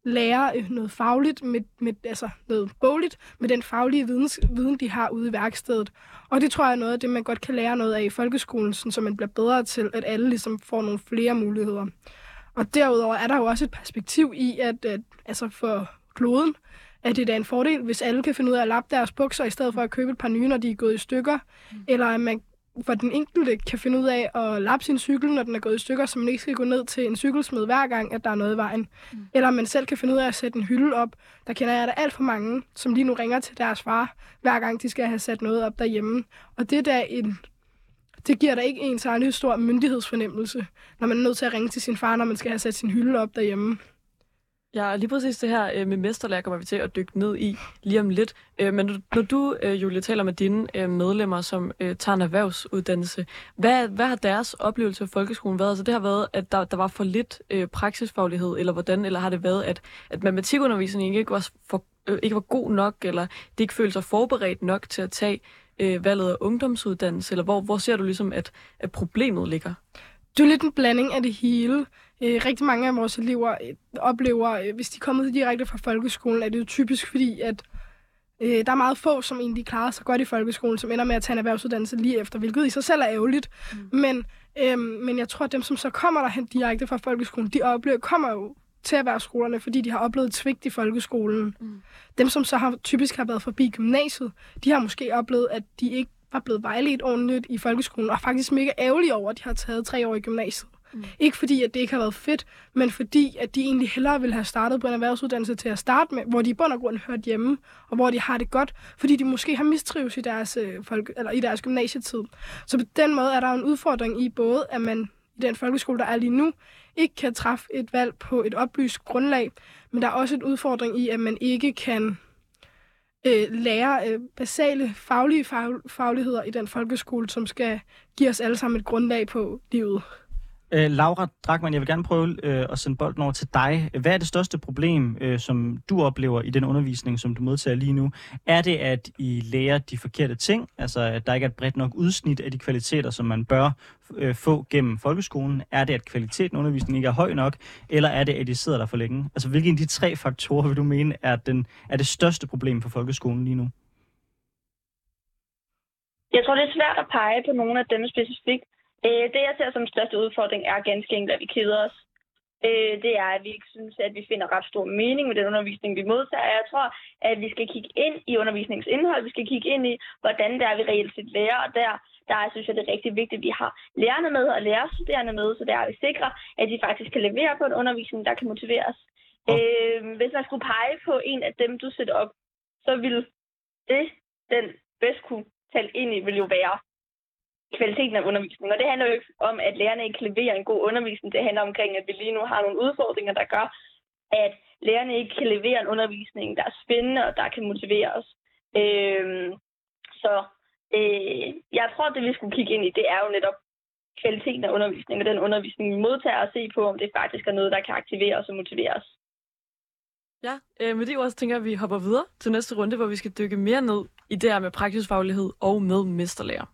[SPEAKER 3] lære øh, noget fagligt, med, med, altså noget bogligt, med den faglige videns, viden, de har ude i værkstedet. Og det tror jeg er noget af det, man godt kan lære noget af i folkeskolen, så man bliver bedre til, at alle ligesom får nogle flere muligheder. Og derudover er der jo også et perspektiv i, at, at altså for kloden, at det er en fordel, hvis alle kan finde ud af at lappe deres bukser, i stedet for at købe et par nye, når de er gået i stykker. Mm. Eller at man for den enkelte kan finde ud af at lappe sin cykel, når den er gået i stykker, så man ikke skal gå ned til en cykelsmed hver gang, at der er noget i vejen. Mm. Eller man selv kan finde ud af at sætte en hylde op. Der kender jeg da alt for mange, som lige nu ringer til deres far, hver gang de skal have sat noget op derhjemme. Og det der en det giver da ikke en særlig stor myndighedsfornemmelse, når man er nødt til at ringe til sin far, når man skal have sat sin hylde op derhjemme.
[SPEAKER 2] Ja, lige præcis det her øh, med mesterlærer kommer vi til at dykke ned i lige om lidt. Øh, men når du, øh, Julie, taler med dine øh, medlemmer, som øh, tager en erhvervsuddannelse, hvad, hvad har deres oplevelse af folkeskolen været? Altså det har været, at der, der var for lidt øh, praksisfaglighed, eller hvordan? Eller har det været, at, at matematikundervisningen ikke var, for, ikke var god nok, eller det ikke følte sig forberedt nok til at tage valget af ungdomsuddannelse? Eller hvor, hvor ser du ligesom, at, at problemet ligger?
[SPEAKER 3] Det er lidt en blanding af det hele. Øh, rigtig mange af vores elever øh, oplever, øh, hvis de er kommet direkte fra folkeskolen, er det jo typisk fordi, at øh, der er meget få, som egentlig klarer sig godt i folkeskolen, som ender med at tage en erhvervsuddannelse lige efter, hvilket i sig selv er ærgerligt. Mm. Men, øh, men jeg tror, at dem, som så kommer derhen direkte fra folkeskolen, de oplever, kommer jo til erhvervsskolerne, fordi de har oplevet et svigt i folkeskolen. Mm. Dem, som så har typisk har været forbi gymnasiet, de har måske oplevet, at de ikke var blevet vejledt ordentligt i folkeskolen, og faktisk mega ærgerlige over, at de har taget tre år i gymnasiet. Mm. Ikke fordi, at det ikke har været fedt, men fordi, at de egentlig hellere ville have startet på en erhvervsuddannelse til at starte med, hvor de i bund og grund hørt hjemme, og hvor de har det godt, fordi de måske har mistrives i deres, øh, folk, eller i deres gymnasietid. Så på den måde er der en udfordring i både, at man i den folkeskole, der er lige nu, ikke kan træffe et valg på et oplyst grundlag, men der er også en udfordring i, at man ikke kan øh, lære øh, basale faglige fag, fagligheder i den folkeskole, som skal give os alle sammen et grundlag på livet.
[SPEAKER 1] Øh, Laura Drakman, jeg vil gerne prøve øh, at sende bolden over til dig. Hvad er det største problem, øh, som du oplever i den undervisning, som du modtager lige nu? Er det, at I lærer de forkerte ting? Altså, at der ikke er et bredt nok udsnit af de kvaliteter, som man bør øh, få gennem folkeskolen? Er det, at kvaliteten af undervisningen ikke er høj nok? Eller er det, at I sidder der for længe? Altså, hvilke af de tre faktorer vil du mene er, den, er det største problem for folkeskolen lige nu?
[SPEAKER 4] Jeg tror, det er svært at pege på nogle af dem specifikt. Øh, det, jeg ser som største udfordring, er ganske enkelt, at vi keder os. Øh, det er, at vi ikke synes, at vi finder ret stor mening med den undervisning, vi modtager. Jeg tror, at vi skal kigge ind i undervisningsindhold. Vi skal kigge ind i, hvordan det er, vi reelt set lærer. Og der, der synes jeg, det er rigtig vigtigt, at vi har lærerne med og lærerstuderende med, så der er vi sikre, at de faktisk kan levere på en undervisning, der kan motiveres. Okay. Øh, hvis man skulle pege på en af dem, du sætter op, så vil det, den bedst kunne tale ind i, vil jo være kvaliteten af undervisningen. Og det handler jo ikke om, at lærerne ikke leverer en god undervisning. Det handler omkring, at vi lige nu har nogle udfordringer, der gør, at lærerne ikke kan levere en undervisning, der er spændende og der kan motivere os. Øhm, så øh, jeg tror, det vi skulle kigge ind i, det er jo netop kvaliteten af undervisningen og den undervisning, vi modtager og se på, om det faktisk er noget, der kan aktivere os og motivere os.
[SPEAKER 2] Ja, øh, med det så tænker jeg, at vi hopper videre til næste runde, hvor vi skal dykke mere ned i det her med praksisfaglighed og med mesterlærer.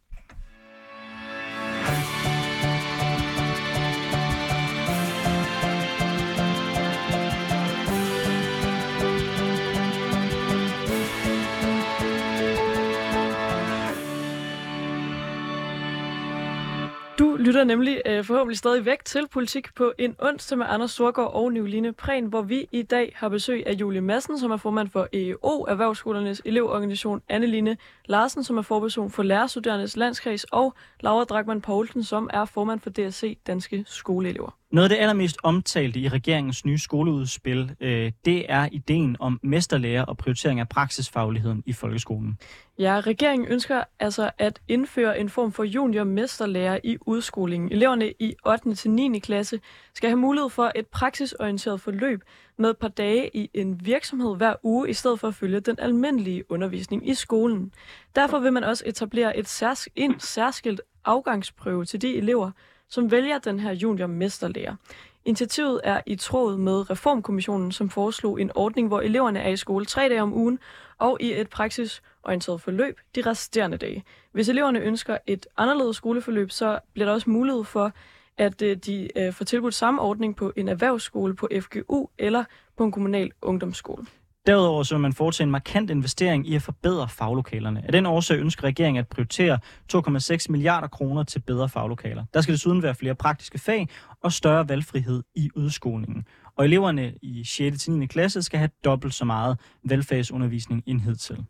[SPEAKER 2] Lytter nemlig øh, forhåbentlig stadig væk til Politik på en onsdag med Anders Sorgård og Niveline Prehn, hvor vi i dag har besøg af Julie Madsen, som er formand for EEO, Erhvervsskolernes elevorganisation, Anneline Larsen, som er forperson for Lærerstuderendes Landskreds, og Laura Dragman Poulsen, som er formand for DSC Danske Skoleelever.
[SPEAKER 1] Noget af det allermest omtalte i regeringens nye skoleudspil, øh, det er ideen om mesterlærer og prioritering af praksisfagligheden i folkeskolen.
[SPEAKER 2] Ja, regeringen ønsker altså at indføre en form for junior mesterlærer i udskolingen. Eleverne i 8. til 9. klasse skal have mulighed for et praksisorienteret forløb med et par dage i en virksomhed hver uge, i stedet for at følge den almindelige undervisning i skolen. Derfor vil man også etablere et særs- en særskilt afgangsprøve til de elever, som vælger den her juniormesterlærer. Initiativet er i tråd med Reformkommissionen, som foreslog en ordning, hvor eleverne er i skole tre dage om ugen og i et praksisorienteret forløb de resterende dage. Hvis eleverne ønsker et anderledes skoleforløb, så bliver der også mulighed for, at øh, de øh, får tilbudt samme ordning på en erhvervsskole på FGU eller på en kommunal ungdomsskole.
[SPEAKER 1] Derudover så vil man foretage en markant investering i at forbedre faglokalerne. Af den årsag ønsker regeringen at prioritere 2,6 milliarder kroner til bedre faglokaler. Der skal desuden være flere praktiske fag og større valgfrihed i udskolingen. Og eleverne i 6. til 9. klasse skal have dobbelt så meget valgfagsundervisning end hidtil.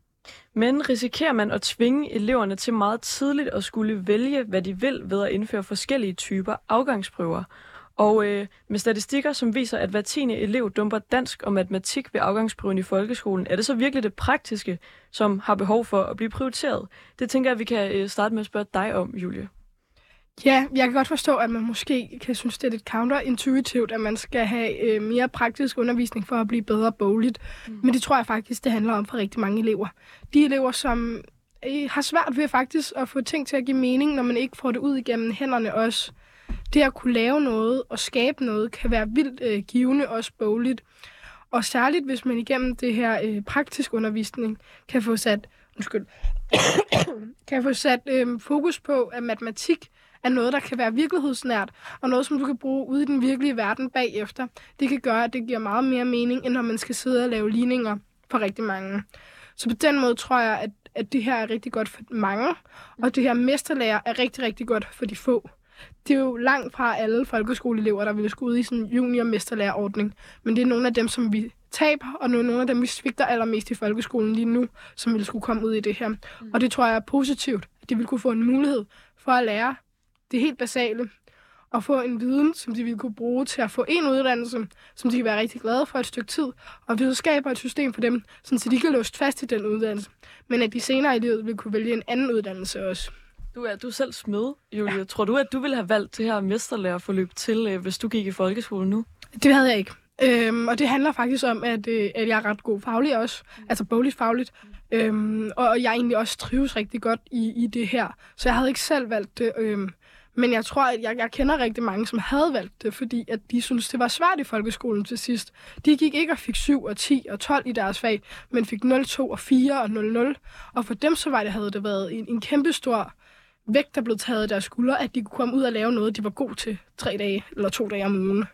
[SPEAKER 2] Men risikerer man at tvinge eleverne til meget tidligt at skulle vælge, hvad de vil ved at indføre forskellige typer afgangsprøver? Og øh, med statistikker, som viser, at hver tiende elev dumper dansk og matematik ved afgangsprøven i folkeskolen, er det så virkelig det praktiske, som har behov for at blive prioriteret? Det tænker jeg, vi kan øh, starte med at spørge dig om, Julie.
[SPEAKER 3] Ja, jeg kan godt forstå, at man måske kan synes, det er lidt counterintuitivt, at man skal have øh, mere praktisk undervisning for at blive bedre bogligt. Mm. Men det tror jeg faktisk, det handler om for rigtig mange elever. De elever, som øh, har svært ved faktisk at få ting til at give mening, når man ikke får det ud igennem hænderne også. Det at kunne lave noget og skabe noget, kan være vildt øh, givende også bogligt. Og særligt, hvis man igennem det her øh, praktisk undervisning kan få sat, undskyld, kan få sat øh, fokus på, at matematik er noget, der kan være virkelighedsnært, og noget, som du kan bruge ude i den virkelige verden bagefter. Det kan gøre, at det giver meget mere mening, end når man skal sidde og lave ligninger for rigtig mange. Så på den måde tror jeg, at, at det her er rigtig godt for mange, og det her mesterlærer er rigtig, rigtig godt for de få. Det er jo langt fra alle folkeskoleelever, der ville skulle ud i sådan en juniormesterlærerordning, men det er nogle af dem, som vi taber, og nogle af dem, vi svigter allermest i folkeskolen lige nu, som ville skulle komme ud i det her. Mm. Og det tror jeg er positivt, at de vil kunne få en mulighed for at lære det helt basale, og få en viden, som de vil kunne bruge til at få en uddannelse, som de kan være rigtig glade for et stykke tid, og vi så skaber et system for dem, så de kan låst fast i den uddannelse, men at de senere i livet vil kunne vælge en anden uddannelse også.
[SPEAKER 2] Du er, du er selv smed, Julie. Ja. Tror du, at du ville have valgt det her mesterlærerforløb til, øh, hvis du gik i folkeskole nu?
[SPEAKER 3] Det havde jeg ikke. Øhm, og det handler faktisk om, at, øh, at jeg er ret god faglig også, mm. altså bogligt fagligt, øhm, og jeg egentlig også trives rigtig godt i, i det her. Så jeg havde ikke selv valgt det, øhm, men jeg tror, at jeg, jeg kender rigtig mange, som havde valgt det, fordi at de synes det var svært i folkeskolen til sidst. De gik ikke og fik 7 og 10 og 12 i deres fag, men fik 0, 2 og 4 og 0, 0. Og for dem så var det, havde det været en, en kæmpe stor vægt, der blev taget af deres skuldre, at de kunne komme ud og lave noget, de var god til tre dage eller to dage om ugen.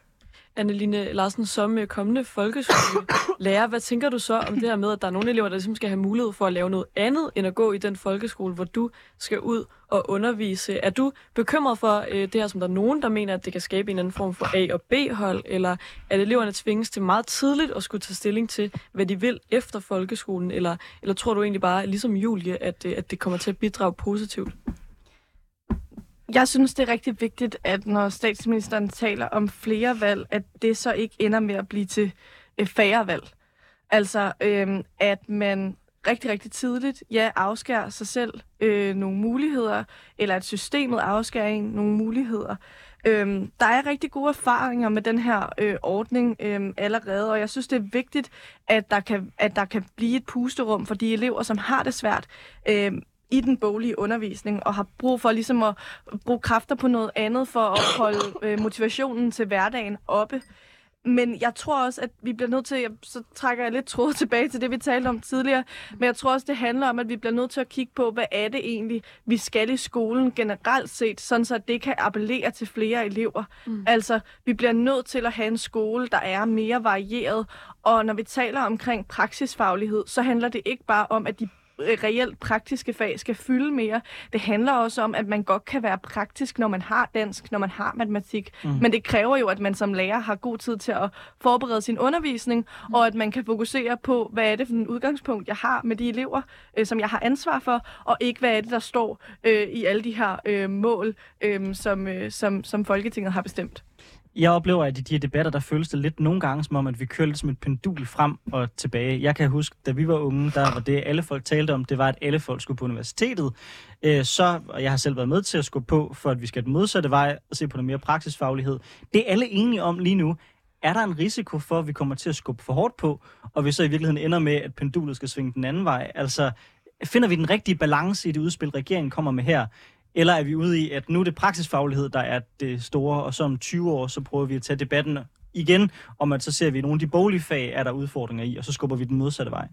[SPEAKER 2] Anneline Larsen, som øh, kommende folkeskolelærer, hvad tænker du så om det her med, at der er nogle elever, der ligesom skal have mulighed for at lave noget andet, end at gå i den folkeskole, hvor du skal ud og undervise? Er du bekymret for øh, det her, som der er nogen, der mener, at det kan skabe en anden form for A- og B-hold, eller at eleverne tvinges til meget tidligt at skulle tage stilling til, hvad de vil efter folkeskolen, eller, eller tror du egentlig bare, ligesom Julie, at, øh, at det kommer til at bidrage positivt?
[SPEAKER 5] Jeg synes, det er rigtig vigtigt, at når statsministeren taler om flere valg, at det så ikke ender med at blive til øh, færre valg. Altså, øh, at man rigtig, rigtig tidligt, ja, afskærer sig selv øh, nogle muligheder, eller at systemet afskærer en nogle muligheder. Øhm, der er rigtig gode erfaringer med den her øh, ordning øh, allerede, og jeg synes, det er vigtigt, at der, kan, at der kan blive et pusterum for de elever, som har det svært. Øh, i den boglige undervisning, og har brug for ligesom at bruge kræfter på noget andet for at holde øh, motivationen til hverdagen oppe. Men jeg tror også, at vi bliver nødt til, så trækker jeg lidt tråd tilbage til det, vi talte om tidligere, men jeg tror også, det handler om, at vi bliver nødt til at kigge på, hvad er det egentlig, vi skal i skolen generelt set, sådan så det kan appellere til flere elever. Mm. Altså, vi bliver nødt til at have en skole, der er mere varieret, og når vi taler omkring praksisfaglighed, så handler det ikke bare om, at de reelt praktiske fag skal fylde mere. Det handler også om, at man godt kan være praktisk, når man har dansk, når man har matematik. Mm. Men det kræver jo, at man som lærer har god tid til at forberede sin undervisning, mm. og at man kan fokusere på, hvad er det for en udgangspunkt, jeg har med de elever, øh, som jeg har ansvar for, og ikke hvad er det, der står øh, i alle de her øh, mål, øh, som, øh, som, som Folketinget har bestemt.
[SPEAKER 1] Jeg oplever, at i de her debatter, der føles det lidt nogle gange som om, at vi kører lidt som et pendul frem og tilbage. Jeg kan huske, da vi var unge, der var det, alle folk talte om, det var, at alle folk skulle på universitetet. Øh, så, og jeg har selv været med til at skubbe på, for at vi skal den modsatte vej og se på noget mere praksisfaglighed. Det er alle enige om lige nu. Er der en risiko for, at vi kommer til at skubbe for hårdt på, og vi så i virkeligheden ender med, at pendulet skal svinge den anden vej? Altså, finder vi den rigtige balance i det udspil, regeringen kommer med her? Eller er vi ude i, at nu er det praksisfaglighed, der er det store, og så om 20 år, så prøver vi at tage debatten igen, om at så ser vi, at nogle af de boglige fag er der udfordringer i, og så skubber vi den modsatte vej.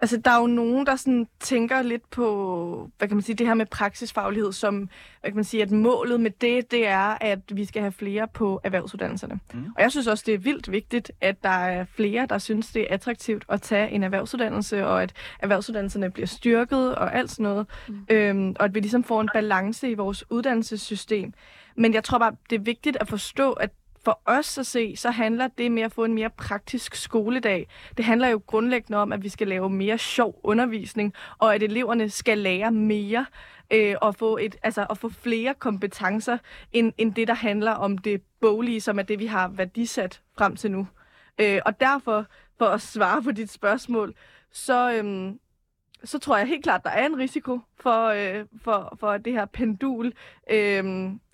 [SPEAKER 5] Altså, der er jo nogen, der sådan tænker lidt på, hvad kan man sige, det her med praksisfaglighed, som, hvad kan man sige, at målet med det, det er, at vi skal have flere på erhvervsuddannelserne. Mm. Og jeg synes også, det er vildt vigtigt, at der er flere, der synes, det er attraktivt at tage en erhvervsuddannelse, og at erhvervsuddannelserne bliver styrket og alt sådan noget. Mm. Øhm, og at vi ligesom får en balance i vores uddannelsessystem. Men jeg tror bare, det er vigtigt at forstå, at for os at se, så handler det med at få en mere praktisk skoledag. Det handler jo grundlæggende om, at vi skal lave mere sjov undervisning, og at eleverne skal lære mere øh, og, få et, altså, at få flere kompetencer, end, end det, der handler om det boglige, som er det, vi har værdisat frem til nu. Øh, og derfor, for at svare på dit spørgsmål, så, øhm, så tror jeg helt klart, der er en risiko for, øh, for, for at det her pendul øh,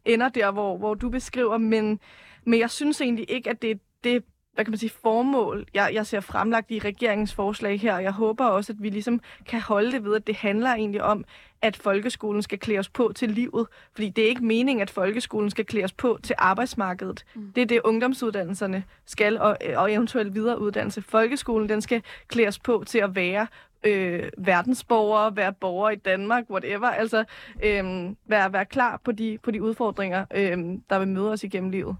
[SPEAKER 5] ender der, hvor, hvor du beskriver, men men jeg synes egentlig ikke, at det er det hvad kan man sige, formål, jeg, jeg ser fremlagt i regeringens forslag her, og jeg håber også, at vi ligesom kan holde det ved, at det handler egentlig om, at folkeskolen skal klæde os på til livet. Fordi det er ikke meningen, at folkeskolen skal klæde os på til arbejdsmarkedet. Mm. Det er det, ungdomsuddannelserne skal, og, og eventuelt videreuddannelse. Folkeskolen, den skal klæde os på til at være øh, verdensborgere, være borgere i Danmark, whatever. Altså øh, være, være klar på de, på de udfordringer, øh, der vil møde os igennem livet.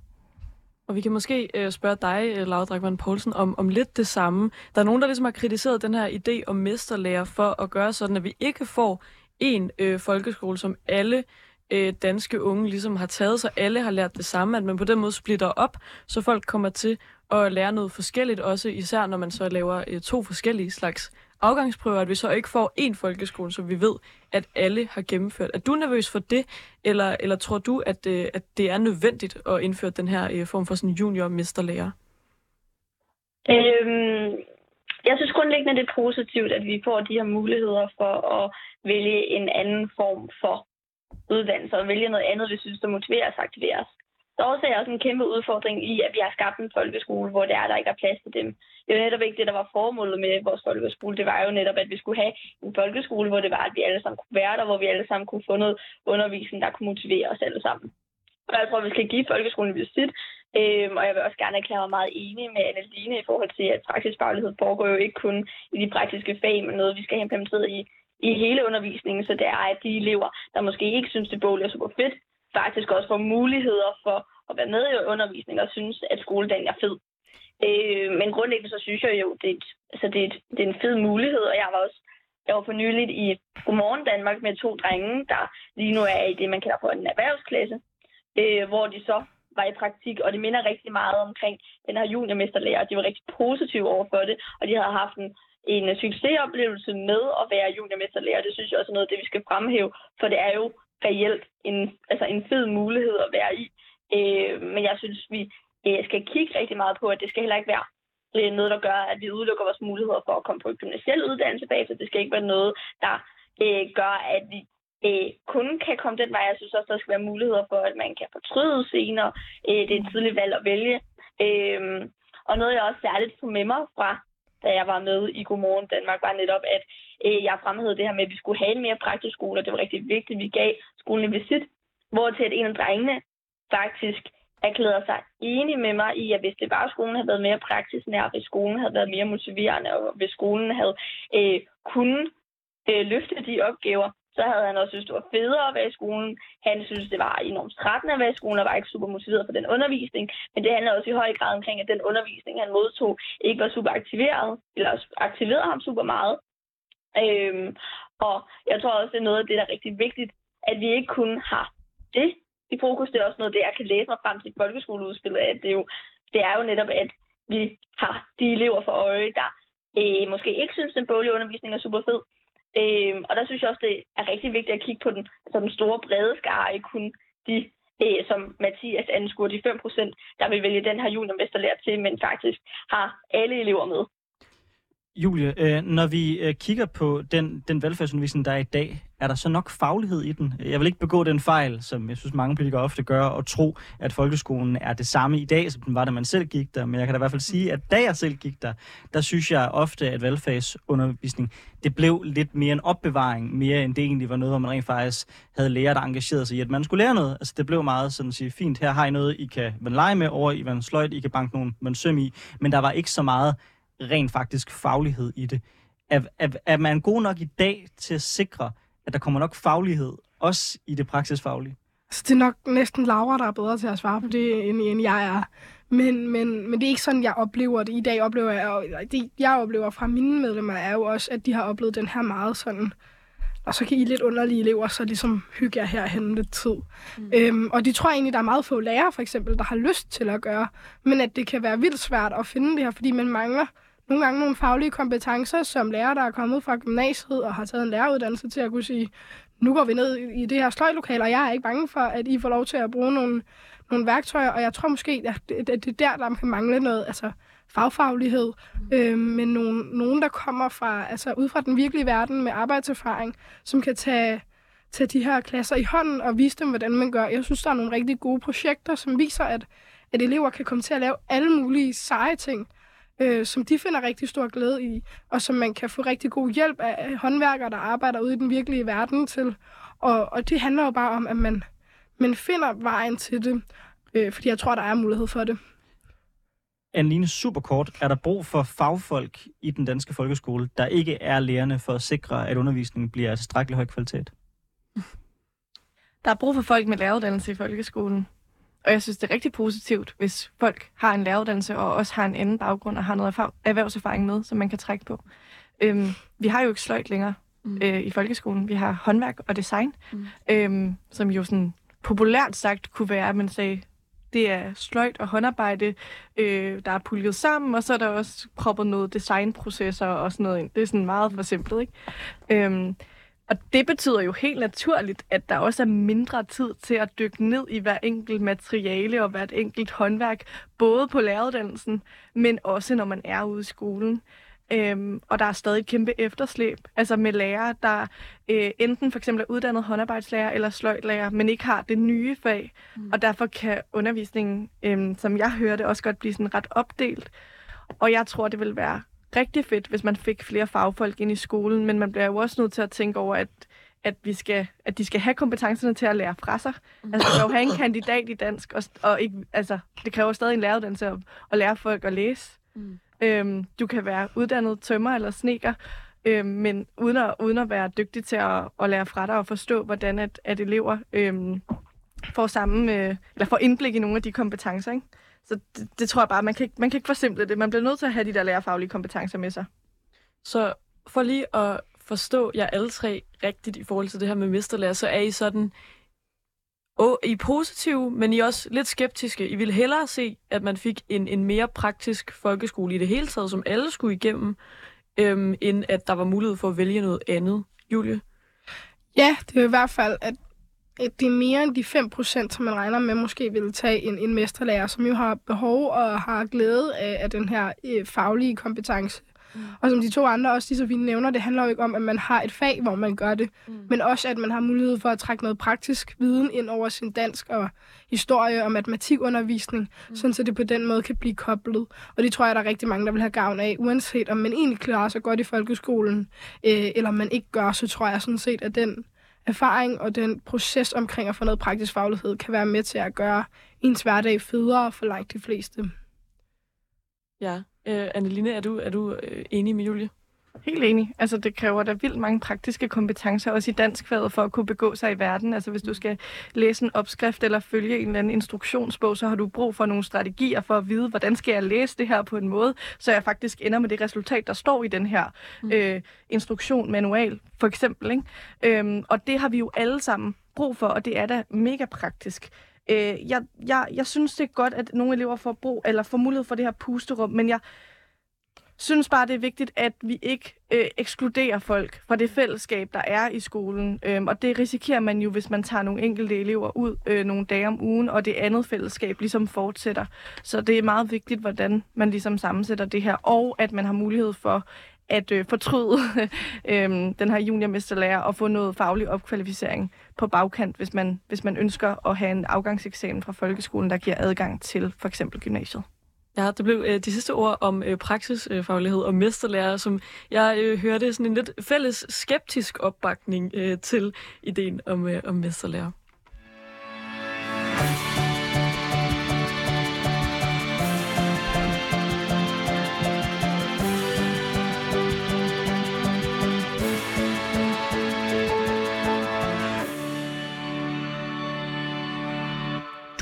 [SPEAKER 2] Og vi kan måske øh, spørge dig, øh, Laura Drakman Poulsen, om, om lidt det samme. Der er nogen, der ligesom har kritiseret den her idé om mesterlærer for at gøre sådan, at vi ikke får en øh, folkeskole, som alle øh, danske unge ligesom har taget, så alle har lært det samme, at man på den måde splitter op, så folk kommer til at lære noget forskelligt, også især når man så laver øh, to forskellige slags afgangsprøver, at vi så ikke får én folkeskole, som vi ved, at alle har gennemført. Er du nervøs for det, eller, eller tror du, at, øh, at det er nødvendigt at indføre den her øh, form for sådan junior-mesterlærer?
[SPEAKER 4] Øhm, jeg synes grundlæggende, det er positivt, at vi får de her muligheder for at vælge en anden form for uddannelse og vælge noget andet, vi synes, der motiverer os og aktiverer os jeg også en kæmpe udfordring i, at vi har skabt en folkeskole, hvor det er, der ikke er plads til dem. Det er jo netop ikke det, der var formålet med vores folkeskole. Det var jo netop, at vi skulle have en folkeskole, hvor det var, at vi alle sammen kunne være der, hvor vi alle sammen kunne få noget undervisning, der kunne motivere os alle sammen. Og jeg tror, vi skal give folkeskolen visit. Øhm, og jeg vil også gerne erklære mig meget enig med Anneline i forhold til, at praksisfaglighed foregår jo ikke kun i de praktiske fag, men noget, vi skal have implementeret i, i hele undervisningen. Så det er, at de elever, der måske ikke synes, det bål er super fedt, faktisk også får muligheder for at være med i undervisning og synes, at skoledagen er fed. Øh, men grundlæggende så synes jeg jo, det er, et, altså det, er et, det er en fed mulighed, og jeg var også jeg var for nyligt i Godmorgen Danmark med to drenge, der lige nu er i det, man kalder for en erhvervsklasse, øh, hvor de så var i praktik, og det minder rigtig meget omkring den her juniormesterlærer. De var rigtig positive over for det, og de havde haft en, en succesoplevelse med at være juniormesterlærer. Det synes jeg også er noget af det, vi skal fremhæve, for det er jo reelt en, altså en fed mulighed at være i. Øh, men jeg synes, vi øh, skal kigge rigtig meget på, at det skal heller ikke være øh, noget, der gør, at vi udelukker vores muligheder for at komme på en gymnasiel uddannelse bagefter. Det skal ikke være noget, der øh, gør, at vi øh, kun kan komme den vej. Jeg synes også, der skal være muligheder for, at man kan fortryde senere. Øh, det er et tidligt valg at vælge. Øh, og noget, jeg også særligt tog med mig fra, da jeg var med i Godmorgen Danmark, var netop, at øh, jeg fremhævede det her med, at vi skulle have en mere praktisk skole, og det var rigtig vigtigt, at vi gav skolen en visit, hvor til at en af drengene faktisk erklærede sig enig med mig i, at hvis det bare skolen havde været mere praksisnær, hvis skolen havde været mere motiverende, og hvis skolen havde øh, kunnet øh, løfte de opgaver, så havde han også synes, det var federe at være i skolen. Han synes, det var enormt trættende at være i skolen, og var ikke super motiveret for den undervisning. Men det handler også i høj grad omkring, at den undervisning, han modtog, ikke var super aktiveret, eller aktiverede ham super meget. Øhm, og jeg tror også, det er noget af det, der er rigtig vigtigt, at vi ikke kun har det i fokus. Det er også noget, det jeg kan læse mig frem til folkeskoleudspillet, at det, jo, det er jo netop, at vi har de elever for øje, der øh, måske ikke synes, at den boglige undervisning er super fed. Øh, og der synes jeg også, det er rigtig vigtigt at kigge på den, altså den store brede skare, ikke kun de øh, som Mathias anskuer, de 5 procent, der vil vælge den her juniormesterlærer til, men faktisk har alle elever med.
[SPEAKER 1] Julie, øh, når vi øh, kigger på den, den velfærdsundervisning, der er i dag, er der så nok faglighed i den? Jeg vil ikke begå den fejl, som jeg synes mange politikere ofte gør, og tro, at folkeskolen er det samme i dag, som den var, da man selv gik der. Men jeg kan da i hvert fald sige, at da jeg selv gik der, der synes jeg ofte, at velfærdsundervisning, det blev lidt mere en opbevaring, mere end det egentlig var noget, hvor man rent faktisk havde lærer, der engagerede sig i, at man skulle lære noget. Altså det blev meget sådan at sige, fint, her har I noget, I kan lege med over i en sløjt, I kan banke nogen, man søm i, men der var ikke så meget rent faktisk faglighed i det. Er, er, er man god nok i dag til at sikre, at der kommer nok faglighed, også i det praksisfaglige?
[SPEAKER 3] Altså, det er nok næsten Laura, der er bedre til at svare på det, end, end jeg er. Men, men, men det er ikke sådan, jeg oplever det. I dag oplever jeg, og det, jeg oplever fra mine medlemmer, er jo også, at de har oplevet den her meget sådan, og så kan I lidt underlige elever, så ligesom hygge jer herhen lidt tid. Mm. Øhm, og de tror egentlig, der er meget få lærere, for eksempel, der har lyst til at gøre, men at det kan være vildt svært at finde det her, fordi man mangler nogle gange nogle faglige kompetencer, som lærer, der er kommet fra gymnasiet og har taget en læreruddannelse til at kunne sige, nu går vi ned i det her sløjlokale, og jeg er ikke bange for, at I får lov til at bruge nogle, nogle værktøjer, og jeg tror måske, at det, det er der, der kan mangle noget altså fagfaglighed, øh, men nogen, nogen, der kommer fra, altså ud fra den virkelige verden med arbejdserfaring, som kan tage, tage de her klasser i hånden og vise dem, hvordan man gør. Jeg synes, der er nogle rigtig gode projekter, som viser, at, at elever kan komme til at lave alle mulige seje ting, øh, som de finder rigtig stor glæde i, og som man kan få rigtig god hjælp af håndværkere, der arbejder ude i den virkelige verden til. Og, og det handler jo bare om, at man, man finder vejen til det, øh, fordi jeg tror, der er mulighed for det.
[SPEAKER 1] Anne-Line, super kort. Er der brug for fagfolk i den danske folkeskole, der ikke er lærerne for at sikre, at undervisningen bliver af tilstrækkelig høj kvalitet?
[SPEAKER 5] Der er brug for folk med læreruddannelse i folkeskolen. Og jeg synes, det er rigtig positivt, hvis folk har en læreruddannelse og også har en anden baggrund og har noget erhvervserfaring med, som man kan trække på. Øhm, vi har jo ikke sløjt længere mm. øh, i folkeskolen. Vi har håndværk og design, mm. øhm, som jo sådan populært sagt kunne være, at man sagde, det er sløjt og håndarbejde, øh, der er puljet sammen, og så er der også proppet noget designprocesser og sådan noget ind. Det er sådan meget forsimplet, ikke? Øhm, og det betyder jo helt naturligt, at der også er mindre tid til at dykke ned i hver enkelt materiale og hvert enkelt håndværk, både på læreruddannelsen, men også når man er ude i skolen. Øhm, og der er stadig et kæmpe efterslæb, altså med lærere, der øh, enten for eksempel er uddannet håndarbejdslærer eller sløjtlærer, men ikke har det nye fag. Mm. Og derfor kan undervisningen, øh, som jeg hørte, også godt blive sådan ret opdelt. Og jeg tror, det vil være rigtig fedt, hvis man fik flere fagfolk ind i skolen, men man bliver jo også nødt til at tænke over, at at, vi skal, at de skal have kompetencerne til at lære fra sig. Mm. Altså, du kan jo have en kandidat i dansk, og, og ikke, altså, det kræver stadig en læreruddannelse at, at lære folk at læse. Mm. Øhm, du kan være uddannet tømmer eller sneker, øhm, men uden at, uden at være dygtig til at, at lære fra dig og forstå, hvordan at, at elever øhm, får, samme, øh, eller får indblik i nogle af de kompetencer. Ikke? Så det, det tror jeg bare, man kan, ikke, man kan ikke forsimple det. Man bliver nødt til at have de der lærerfaglige kompetencer med sig.
[SPEAKER 2] Så for lige at forstå jer alle tre rigtigt i forhold til det her med mesterlærer, så er I sådan, og I er positive, men I er også lidt skeptiske. I ville hellere se, at man fik en, en mere praktisk folkeskole i det hele taget, som alle skulle igennem, øhm, end at der var mulighed for at vælge noget andet. Julie?
[SPEAKER 3] Ja, det er i hvert fald, at det er mere end de 5%, som man regner med måske vil tage en, en mesterlærer, som jo har behov og har glæde af, af den her øh, faglige kompetence. Mm. Og som de to andre også lige så fint nævner, det handler jo ikke om, at man har et fag, hvor man gør det, mm. men også, at man har mulighed for at trække noget praktisk viden ind over sin dansk og historie og matematikundervisning, mm. sådan så det på den måde kan blive koblet. Og det tror jeg, der er rigtig mange, der vil have gavn af, uanset om man egentlig klarer sig godt i folkeskolen, øh, eller man ikke gør, så tror jeg sådan set, at den erfaring og den proces omkring at få noget praktisk faglighed kan være med til at gøre ens hverdag federe for langt de fleste.
[SPEAKER 2] Ja. Øh, Anneline, er du, er du øh, enig med Julie?
[SPEAKER 5] Helt enig. Altså, det kræver da vildt mange praktiske kompetencer, også i danskfaget, for at kunne begå sig i verden. Altså, hvis du skal læse en opskrift eller følge en eller anden instruktionsbog, så har du brug for nogle strategier for at vide, hvordan skal jeg læse det her på en måde, så jeg faktisk ender med det resultat, der står i den her mm. øh, instruktion, manual, for eksempel. Ikke? Øhm, og det har vi jo alle sammen brug for, og det er da mega praktisk. Øh, jeg, jeg, jeg synes, det er godt, at nogle elever får brug, eller får mulighed for det her pusterum, men jeg, synes bare, det er vigtigt, at vi ikke øh, ekskluderer folk fra det fællesskab, der er i skolen. Øhm, og det risikerer man jo, hvis man tager nogle enkelte elever ud øh, nogle dage om ugen, og det andet fællesskab ligesom fortsætter. Så det er meget vigtigt, hvordan man ligesom sammensætter det her, og at man har mulighed for at øh, fortryde øh, den her juniormesterlærer og få noget faglig opkvalificering på bagkant, hvis man, hvis man ønsker at have en afgangseksamen fra folkeskolen, der giver adgang til for eksempel gymnasiet.
[SPEAKER 2] Ja, det blev øh, de sidste ord om øh, praksisfaglighed og mesterlærer, som jeg øh, hørte sådan en lidt fælles skeptisk opbakning øh, til ideen om, øh, om mesterlærer.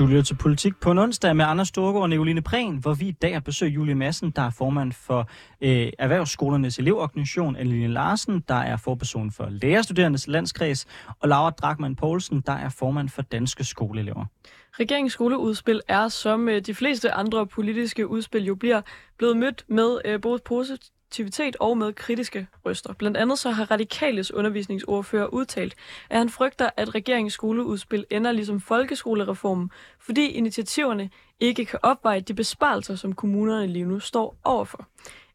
[SPEAKER 1] Du lytter til Politik på en onsdag med Anders Storgård og Nicoline Prehn, hvor vi i dag har besøgt Julie Madsen, der er formand for øh, Erhvervsskolernes elevorganisation, Aline Larsen, der er forperson for Lærerstuderendes Landskreds, og Laura Drakman Poulsen, der er formand for Danske Skoleelever.
[SPEAKER 2] Regeringens skoleudspil er, som øh, de fleste andre politiske udspil jo bliver, blevet mødt med øh, både aktivitet og med kritiske røster. Blandt andet så har Radikales undervisningsordfører udtalt, at han frygter, at regeringens skoleudspil ender ligesom folkeskolereformen, fordi initiativerne ikke kan opveje de besparelser, som kommunerne lige nu står overfor.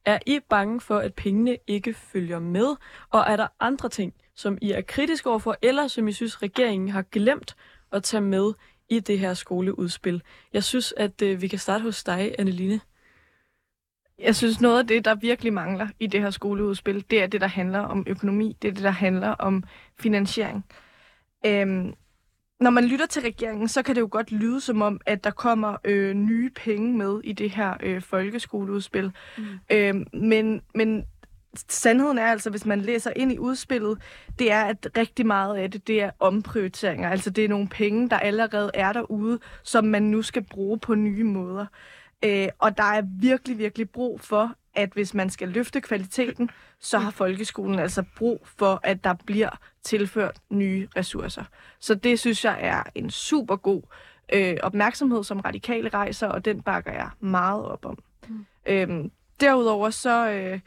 [SPEAKER 2] Er I bange for, at pengene ikke følger med? Og er der andre ting, som I er kritiske overfor, eller som I synes, regeringen har glemt at tage med i det her skoleudspil? Jeg synes, at øh, vi kan starte hos dig, Anneline.
[SPEAKER 5] Jeg synes, noget af det, der virkelig mangler i det her skoleudspil, det er det, der handler om økonomi. Det er det, der handler om finansiering. Øhm, når man lytter til regeringen, så kan det jo godt lyde som om, at der kommer øh, nye penge med i det her øh, folkeskoleudspil. Mm. Øhm, men, men sandheden er altså, hvis man læser ind i udspillet, det er, at rigtig meget af det, det er omprioriteringer. Altså det er nogle penge, der allerede er derude, som man nu skal bruge på nye måder. Øh, og der er virkelig, virkelig brug for, at hvis man skal løfte kvaliteten, så har folkeskolen altså brug for, at der bliver tilført nye ressourcer. Så det synes jeg er en super god øh, opmærksomhed, som radikale rejser, og den bakker jeg meget op om. Mm. Øhm, derudover så... Øh,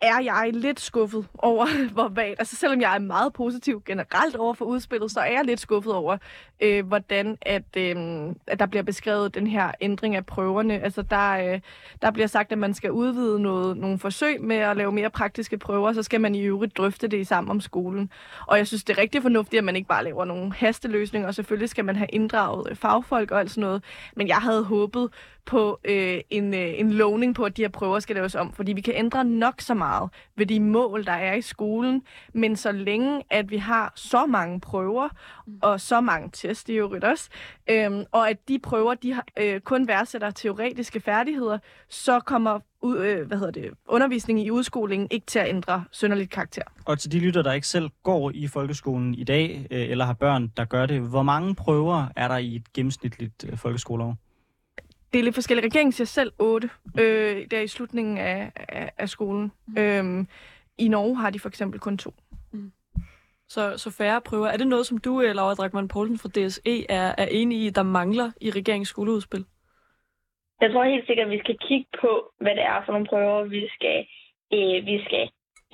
[SPEAKER 5] er jeg lidt skuffet over, hvor vagt, altså selvom jeg er meget positiv generelt over for udspillet, så er jeg lidt skuffet over, øh, hvordan at, øh, at der bliver beskrevet den her ændring af prøverne. Altså der, øh, der bliver sagt, at man skal udvide noget, nogle forsøg med at lave mere praktiske prøver, så skal man i øvrigt drøfte det i sammen om skolen. Og jeg synes, det er rigtig fornuftigt, at man ikke bare laver nogle hasteløsninger, og selvfølgelig skal man have inddraget øh, fagfolk og alt sådan noget. Men jeg havde håbet på øh, en, øh, en lovning på, at de her prøver skal laves om, fordi vi kan ændre nok så meget ved de mål, der er i skolen, men så længe, at vi har så mange prøver, mm. og så mange test i øvrigt også, øhm, og at de prøver, de har, øh, kun værdsætter teoretiske færdigheder, så kommer ud, øh, hvad hedder det, undervisningen i udskolingen ikke til at ændre sønderligt karakter.
[SPEAKER 1] Og til de lytter, der ikke selv går i folkeskolen i dag, øh, eller har børn, der gør det, hvor mange prøver er der i et gennemsnitligt øh, folkeskoleår?
[SPEAKER 5] Det er lidt forskelligt. Regeringen siger selv 8, øh, der i slutningen af, af, af skolen. Mm. Øhm, I Norge har de for eksempel kun to. Mm.
[SPEAKER 2] Så, så færre prøver. Er det noget, som du, Laura Drakman Poulsen fra DSE, er, er enig i, der mangler i regeringens skoleudspil?
[SPEAKER 4] Jeg tror helt sikkert, at vi skal kigge på, hvad det er for nogle prøver, vi skal, øh, vi skal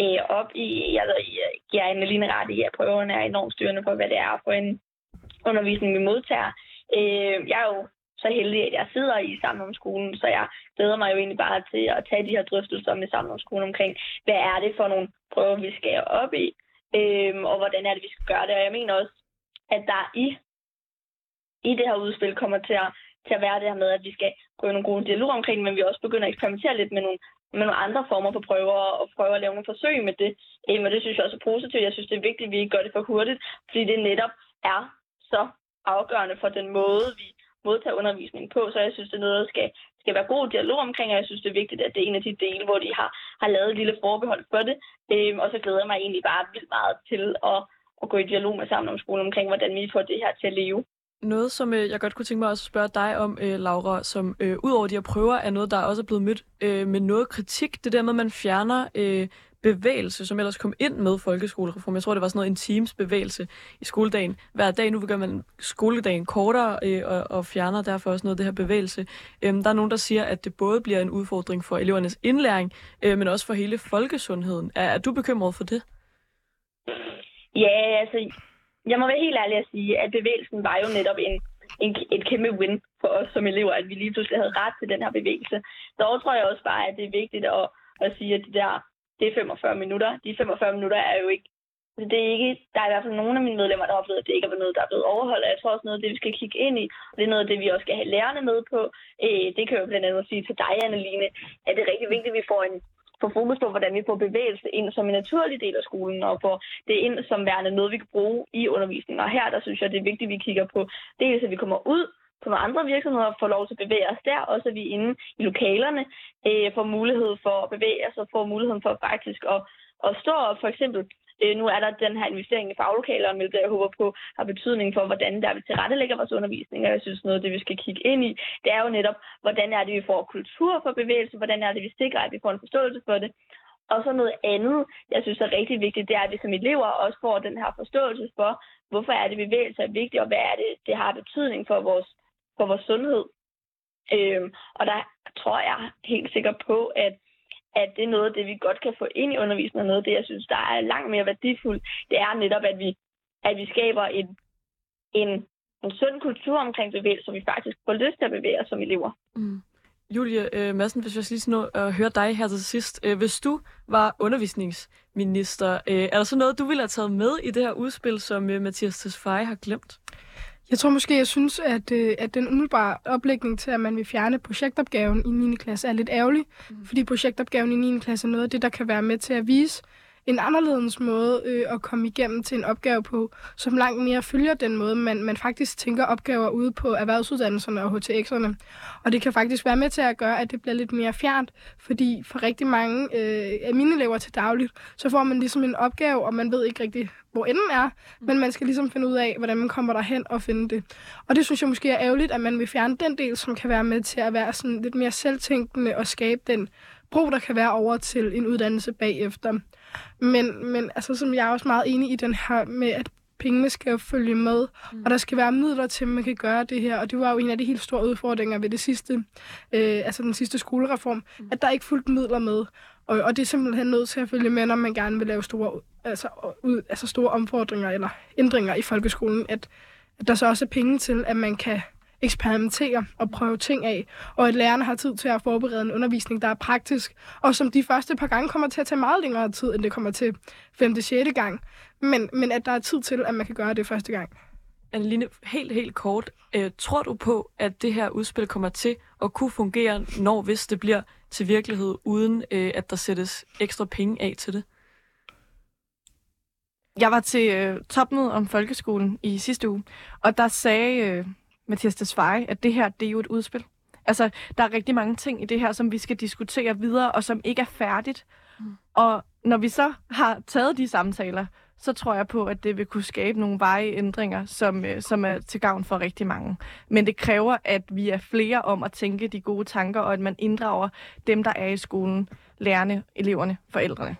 [SPEAKER 4] øh, op i. Jeg, giver en lige ret i, at prøverne er enormt styrende for, hvad det er for en undervisning, vi modtager. Øh, jeg er jo så heldig, at jeg sidder i skolen, så jeg glæder mig jo egentlig bare til at tage de her drøftelser med skolen omkring, hvad er det for nogle prøver, vi skal op i, øhm, og hvordan er det, vi skal gøre det. Og jeg mener også, at der i, i det her udspil kommer til at, til at være det her med, at vi skal gå i nogle gode dialog omkring men vi også begynder at eksperimentere lidt med nogle, med nogle andre former for prøver, og prøve at lave nogle forsøg med det. Øhm, og det synes jeg også er positivt. Jeg synes, det er vigtigt, at vi ikke gør det for hurtigt, fordi det netop er så afgørende for den måde, vi modtage undervisning på, så jeg synes, det er noget, der skal, skal være god dialog omkring, og jeg synes, det er vigtigt, at det er en af de dele, hvor de har, har lavet et lille forbehold for det. Øhm, og så glæder jeg mig egentlig bare vildt meget til at, at gå i dialog med sammen om skolen omkring, hvordan vi får det her til at leve.
[SPEAKER 2] Noget, som øh, jeg godt kunne tænke mig også at spørge dig om, øh, Laura, som øh, ud over de her prøver, er noget, der også er blevet mødt øh, med noget kritik. Det der med, at man fjerner øh, bevægelse, som ellers kom ind med folkeskolereform. Jeg tror, det var sådan noget en teams bevægelse i skoledagen. Hver dag nu gør man skoledagen kortere øh, og, og fjerner derfor også noget af det her bevægelse. Øhm, der er nogen, der siger, at det både bliver en udfordring for elevernes indlæring, øh, men også for hele folkesundheden. Er, er du bekymret for det?
[SPEAKER 4] Ja, altså, jeg må være helt ærlig at sige, at bevægelsen var jo netop en, en, et kæmpe win for os som elever, at vi lige pludselig havde ret til den her bevægelse. Dog tror jeg også bare, at det er vigtigt at, at sige, at de der, det er 45 minutter. De 45 minutter er jo ikke Altså, det er ikke, der er i hvert fald nogle af mine medlemmer, der har oplevet, at det ikke er noget, der er blevet overholdt. Og jeg tror også noget af det, vi skal kigge ind i, og det er noget af det, vi også skal have lærerne med på. Øh, det kan jeg jo blandt andet sige til dig, Anneline, at det er rigtig vigtigt, at vi får en få fokus på, hvordan vi får bevægelse ind som en naturlig del af skolen, og får det ind som værende noget, vi kan bruge i undervisningen. Og her, der synes jeg, det er vigtigt, at vi kigger på dels, at vi kommer ud på nogle andre virksomheder får lov til at bevæge os der, også at vi inde i lokalerne øh, får mulighed for at bevæge os og får muligheden for faktisk at, at stå op. For eksempel Øh, nu er der den her investering i faglokalerne, hvilket jeg håber på har betydning for, hvordan der vi tilrettelægger vores undervisning. Og jeg synes, noget af det, vi skal kigge ind i, det er jo netop, hvordan er det, vi får kultur for bevægelse, hvordan er det, vi sikrer, at vi får en forståelse for det. Og så noget andet, jeg synes er rigtig vigtigt, det er, at vi som elever også får den her forståelse for, hvorfor er det bevægelse er vigtigt, og hvad er det, det har betydning for vores, for vores sundhed. Øhm, og der tror jeg helt sikkert på, at at det er noget af det, vi godt kan få ind i undervisningen, og noget af det, jeg synes, der er langt mere værdifuldt, det er netop, at vi, at vi skaber en, en, en sund kultur omkring bevægelse, så vi faktisk får lyst til at bevæge os som elever.
[SPEAKER 2] Mm. Julie øh, Madsen, hvis jeg lige sådan noget, at høre dig her til sidst. Øh, hvis du var undervisningsminister, øh, er der så noget, du ville have taget med i det her udspil, som øh, Mathias Tesfaye har glemt?
[SPEAKER 3] Jeg tror måske, jeg synes, at, øh, at den umiddelbare oplægning til, at man vil fjerne projektopgaven i 9. klasse, er lidt ærgerlig. Mm. Fordi projektopgaven i 9. klasse er noget af det, der kan være med til at vise en anderledes måde øh, at komme igennem til en opgave på, som langt mere følger den måde, man, man faktisk tænker opgaver ude på erhvervsuddannelserne og HTX'erne. Og det kan faktisk være med til at gøre, at det bliver lidt mere fjernt, fordi for rigtig mange øh, af mine elever til dagligt, så får man ligesom en opgave, og man ved ikke rigtig, hvor enden er, men man skal ligesom finde ud af, hvordan man kommer derhen og finde det. Og det synes jeg måske er ærgerligt, at man vil fjerne den del, som kan være med til at være sådan lidt mere selvtænkende og skabe den bro, der kan være over til en uddannelse bagefter. Men, men altså, som jeg er også meget enig i den her med, at pengene skal følge med, mm. og der skal være midler til, at man kan gøre det her. Og det var jo en af de helt store udfordringer ved det sidste, øh, altså den sidste skolereform, mm. at der ikke fulgte midler med. Og, og det er simpelthen nødt til at følge med, når man gerne vil lave store, altså, ud, altså store omfordringer eller ændringer i folkeskolen, at, at der så også er penge til, at man kan eksperimentere og prøve ting af, og at lærerne har tid til at forberede en undervisning, der er praktisk, og som de første par gange kommer til at tage meget længere tid, end det kommer til 5. og 6. gang, men, men at der er tid til, at man kan gøre det første gang.
[SPEAKER 2] Anneline, helt, helt kort. Øh, tror du på, at det her udspil kommer til at kunne fungere, når hvis det bliver til virkelighed, uden øh, at der sættes ekstra penge af til det?
[SPEAKER 5] Jeg var til øh, topmøde om folkeskolen i sidste uge, og der sagde øh, Mathias Tesfaye, at det her, det er jo et udspil. Altså, der er rigtig mange ting i det her, som vi skal diskutere videre, og som ikke er færdigt. Mm. Og når vi så har taget de samtaler, så tror jeg på, at det vil kunne skabe nogle veje ændringer, som, øh, som er til gavn for rigtig mange. Men det kræver, at vi er flere om at tænke de gode tanker, og at man inddrager dem, der er i skolen, lærerne, eleverne, forældrene.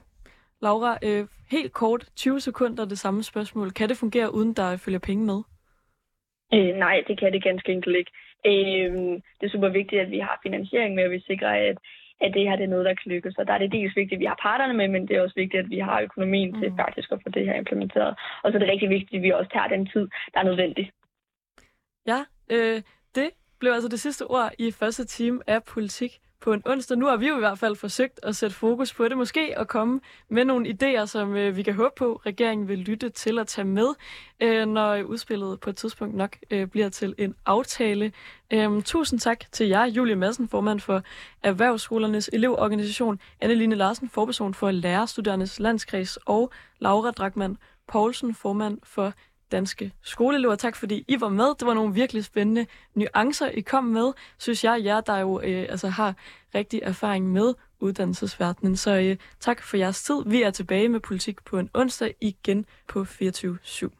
[SPEAKER 2] Laura, øh, helt kort, 20 sekunder det samme spørgsmål. Kan det fungere, uden der følger penge med?
[SPEAKER 4] Øh, nej, det kan det ganske enkelt ikke. Øh, det er super vigtigt, at vi har finansiering med, og vi sikrer, at, at det her det er noget, der kan lykkes. Og der er det dels vigtigt, at vi har parterne med, men det er også vigtigt, at vi har økonomien mm. til faktisk at få det her implementeret. Og så er det rigtig vigtigt, at vi også tager den tid, der er nødvendig.
[SPEAKER 2] Ja, øh, det blev altså det sidste ord i første time af politik på en onsdag. Nu har vi jo i hvert fald forsøgt at sætte fokus på det, måske at komme med nogle idéer, som øh, vi kan håbe på, regeringen vil lytte til at tage med, øh, når udspillet på et tidspunkt nok øh, bliver til en aftale. Øh, tusind tak til jer, Julie Madsen, formand for Erhvervsskolernes elevorganisation, Anneline Larsen, forperson for Lærerstuderendes Landskreds, og Laura Drakman Poulsen, formand for danske skoleelever. Tak fordi I var med. Det var nogle virkelig spændende nuancer, I kom med, synes jeg. Jer, der jo øh, altså har rigtig erfaring med uddannelsesverdenen. Så øh, tak for jeres tid. Vi er tilbage med politik på en onsdag igen på 24 /7.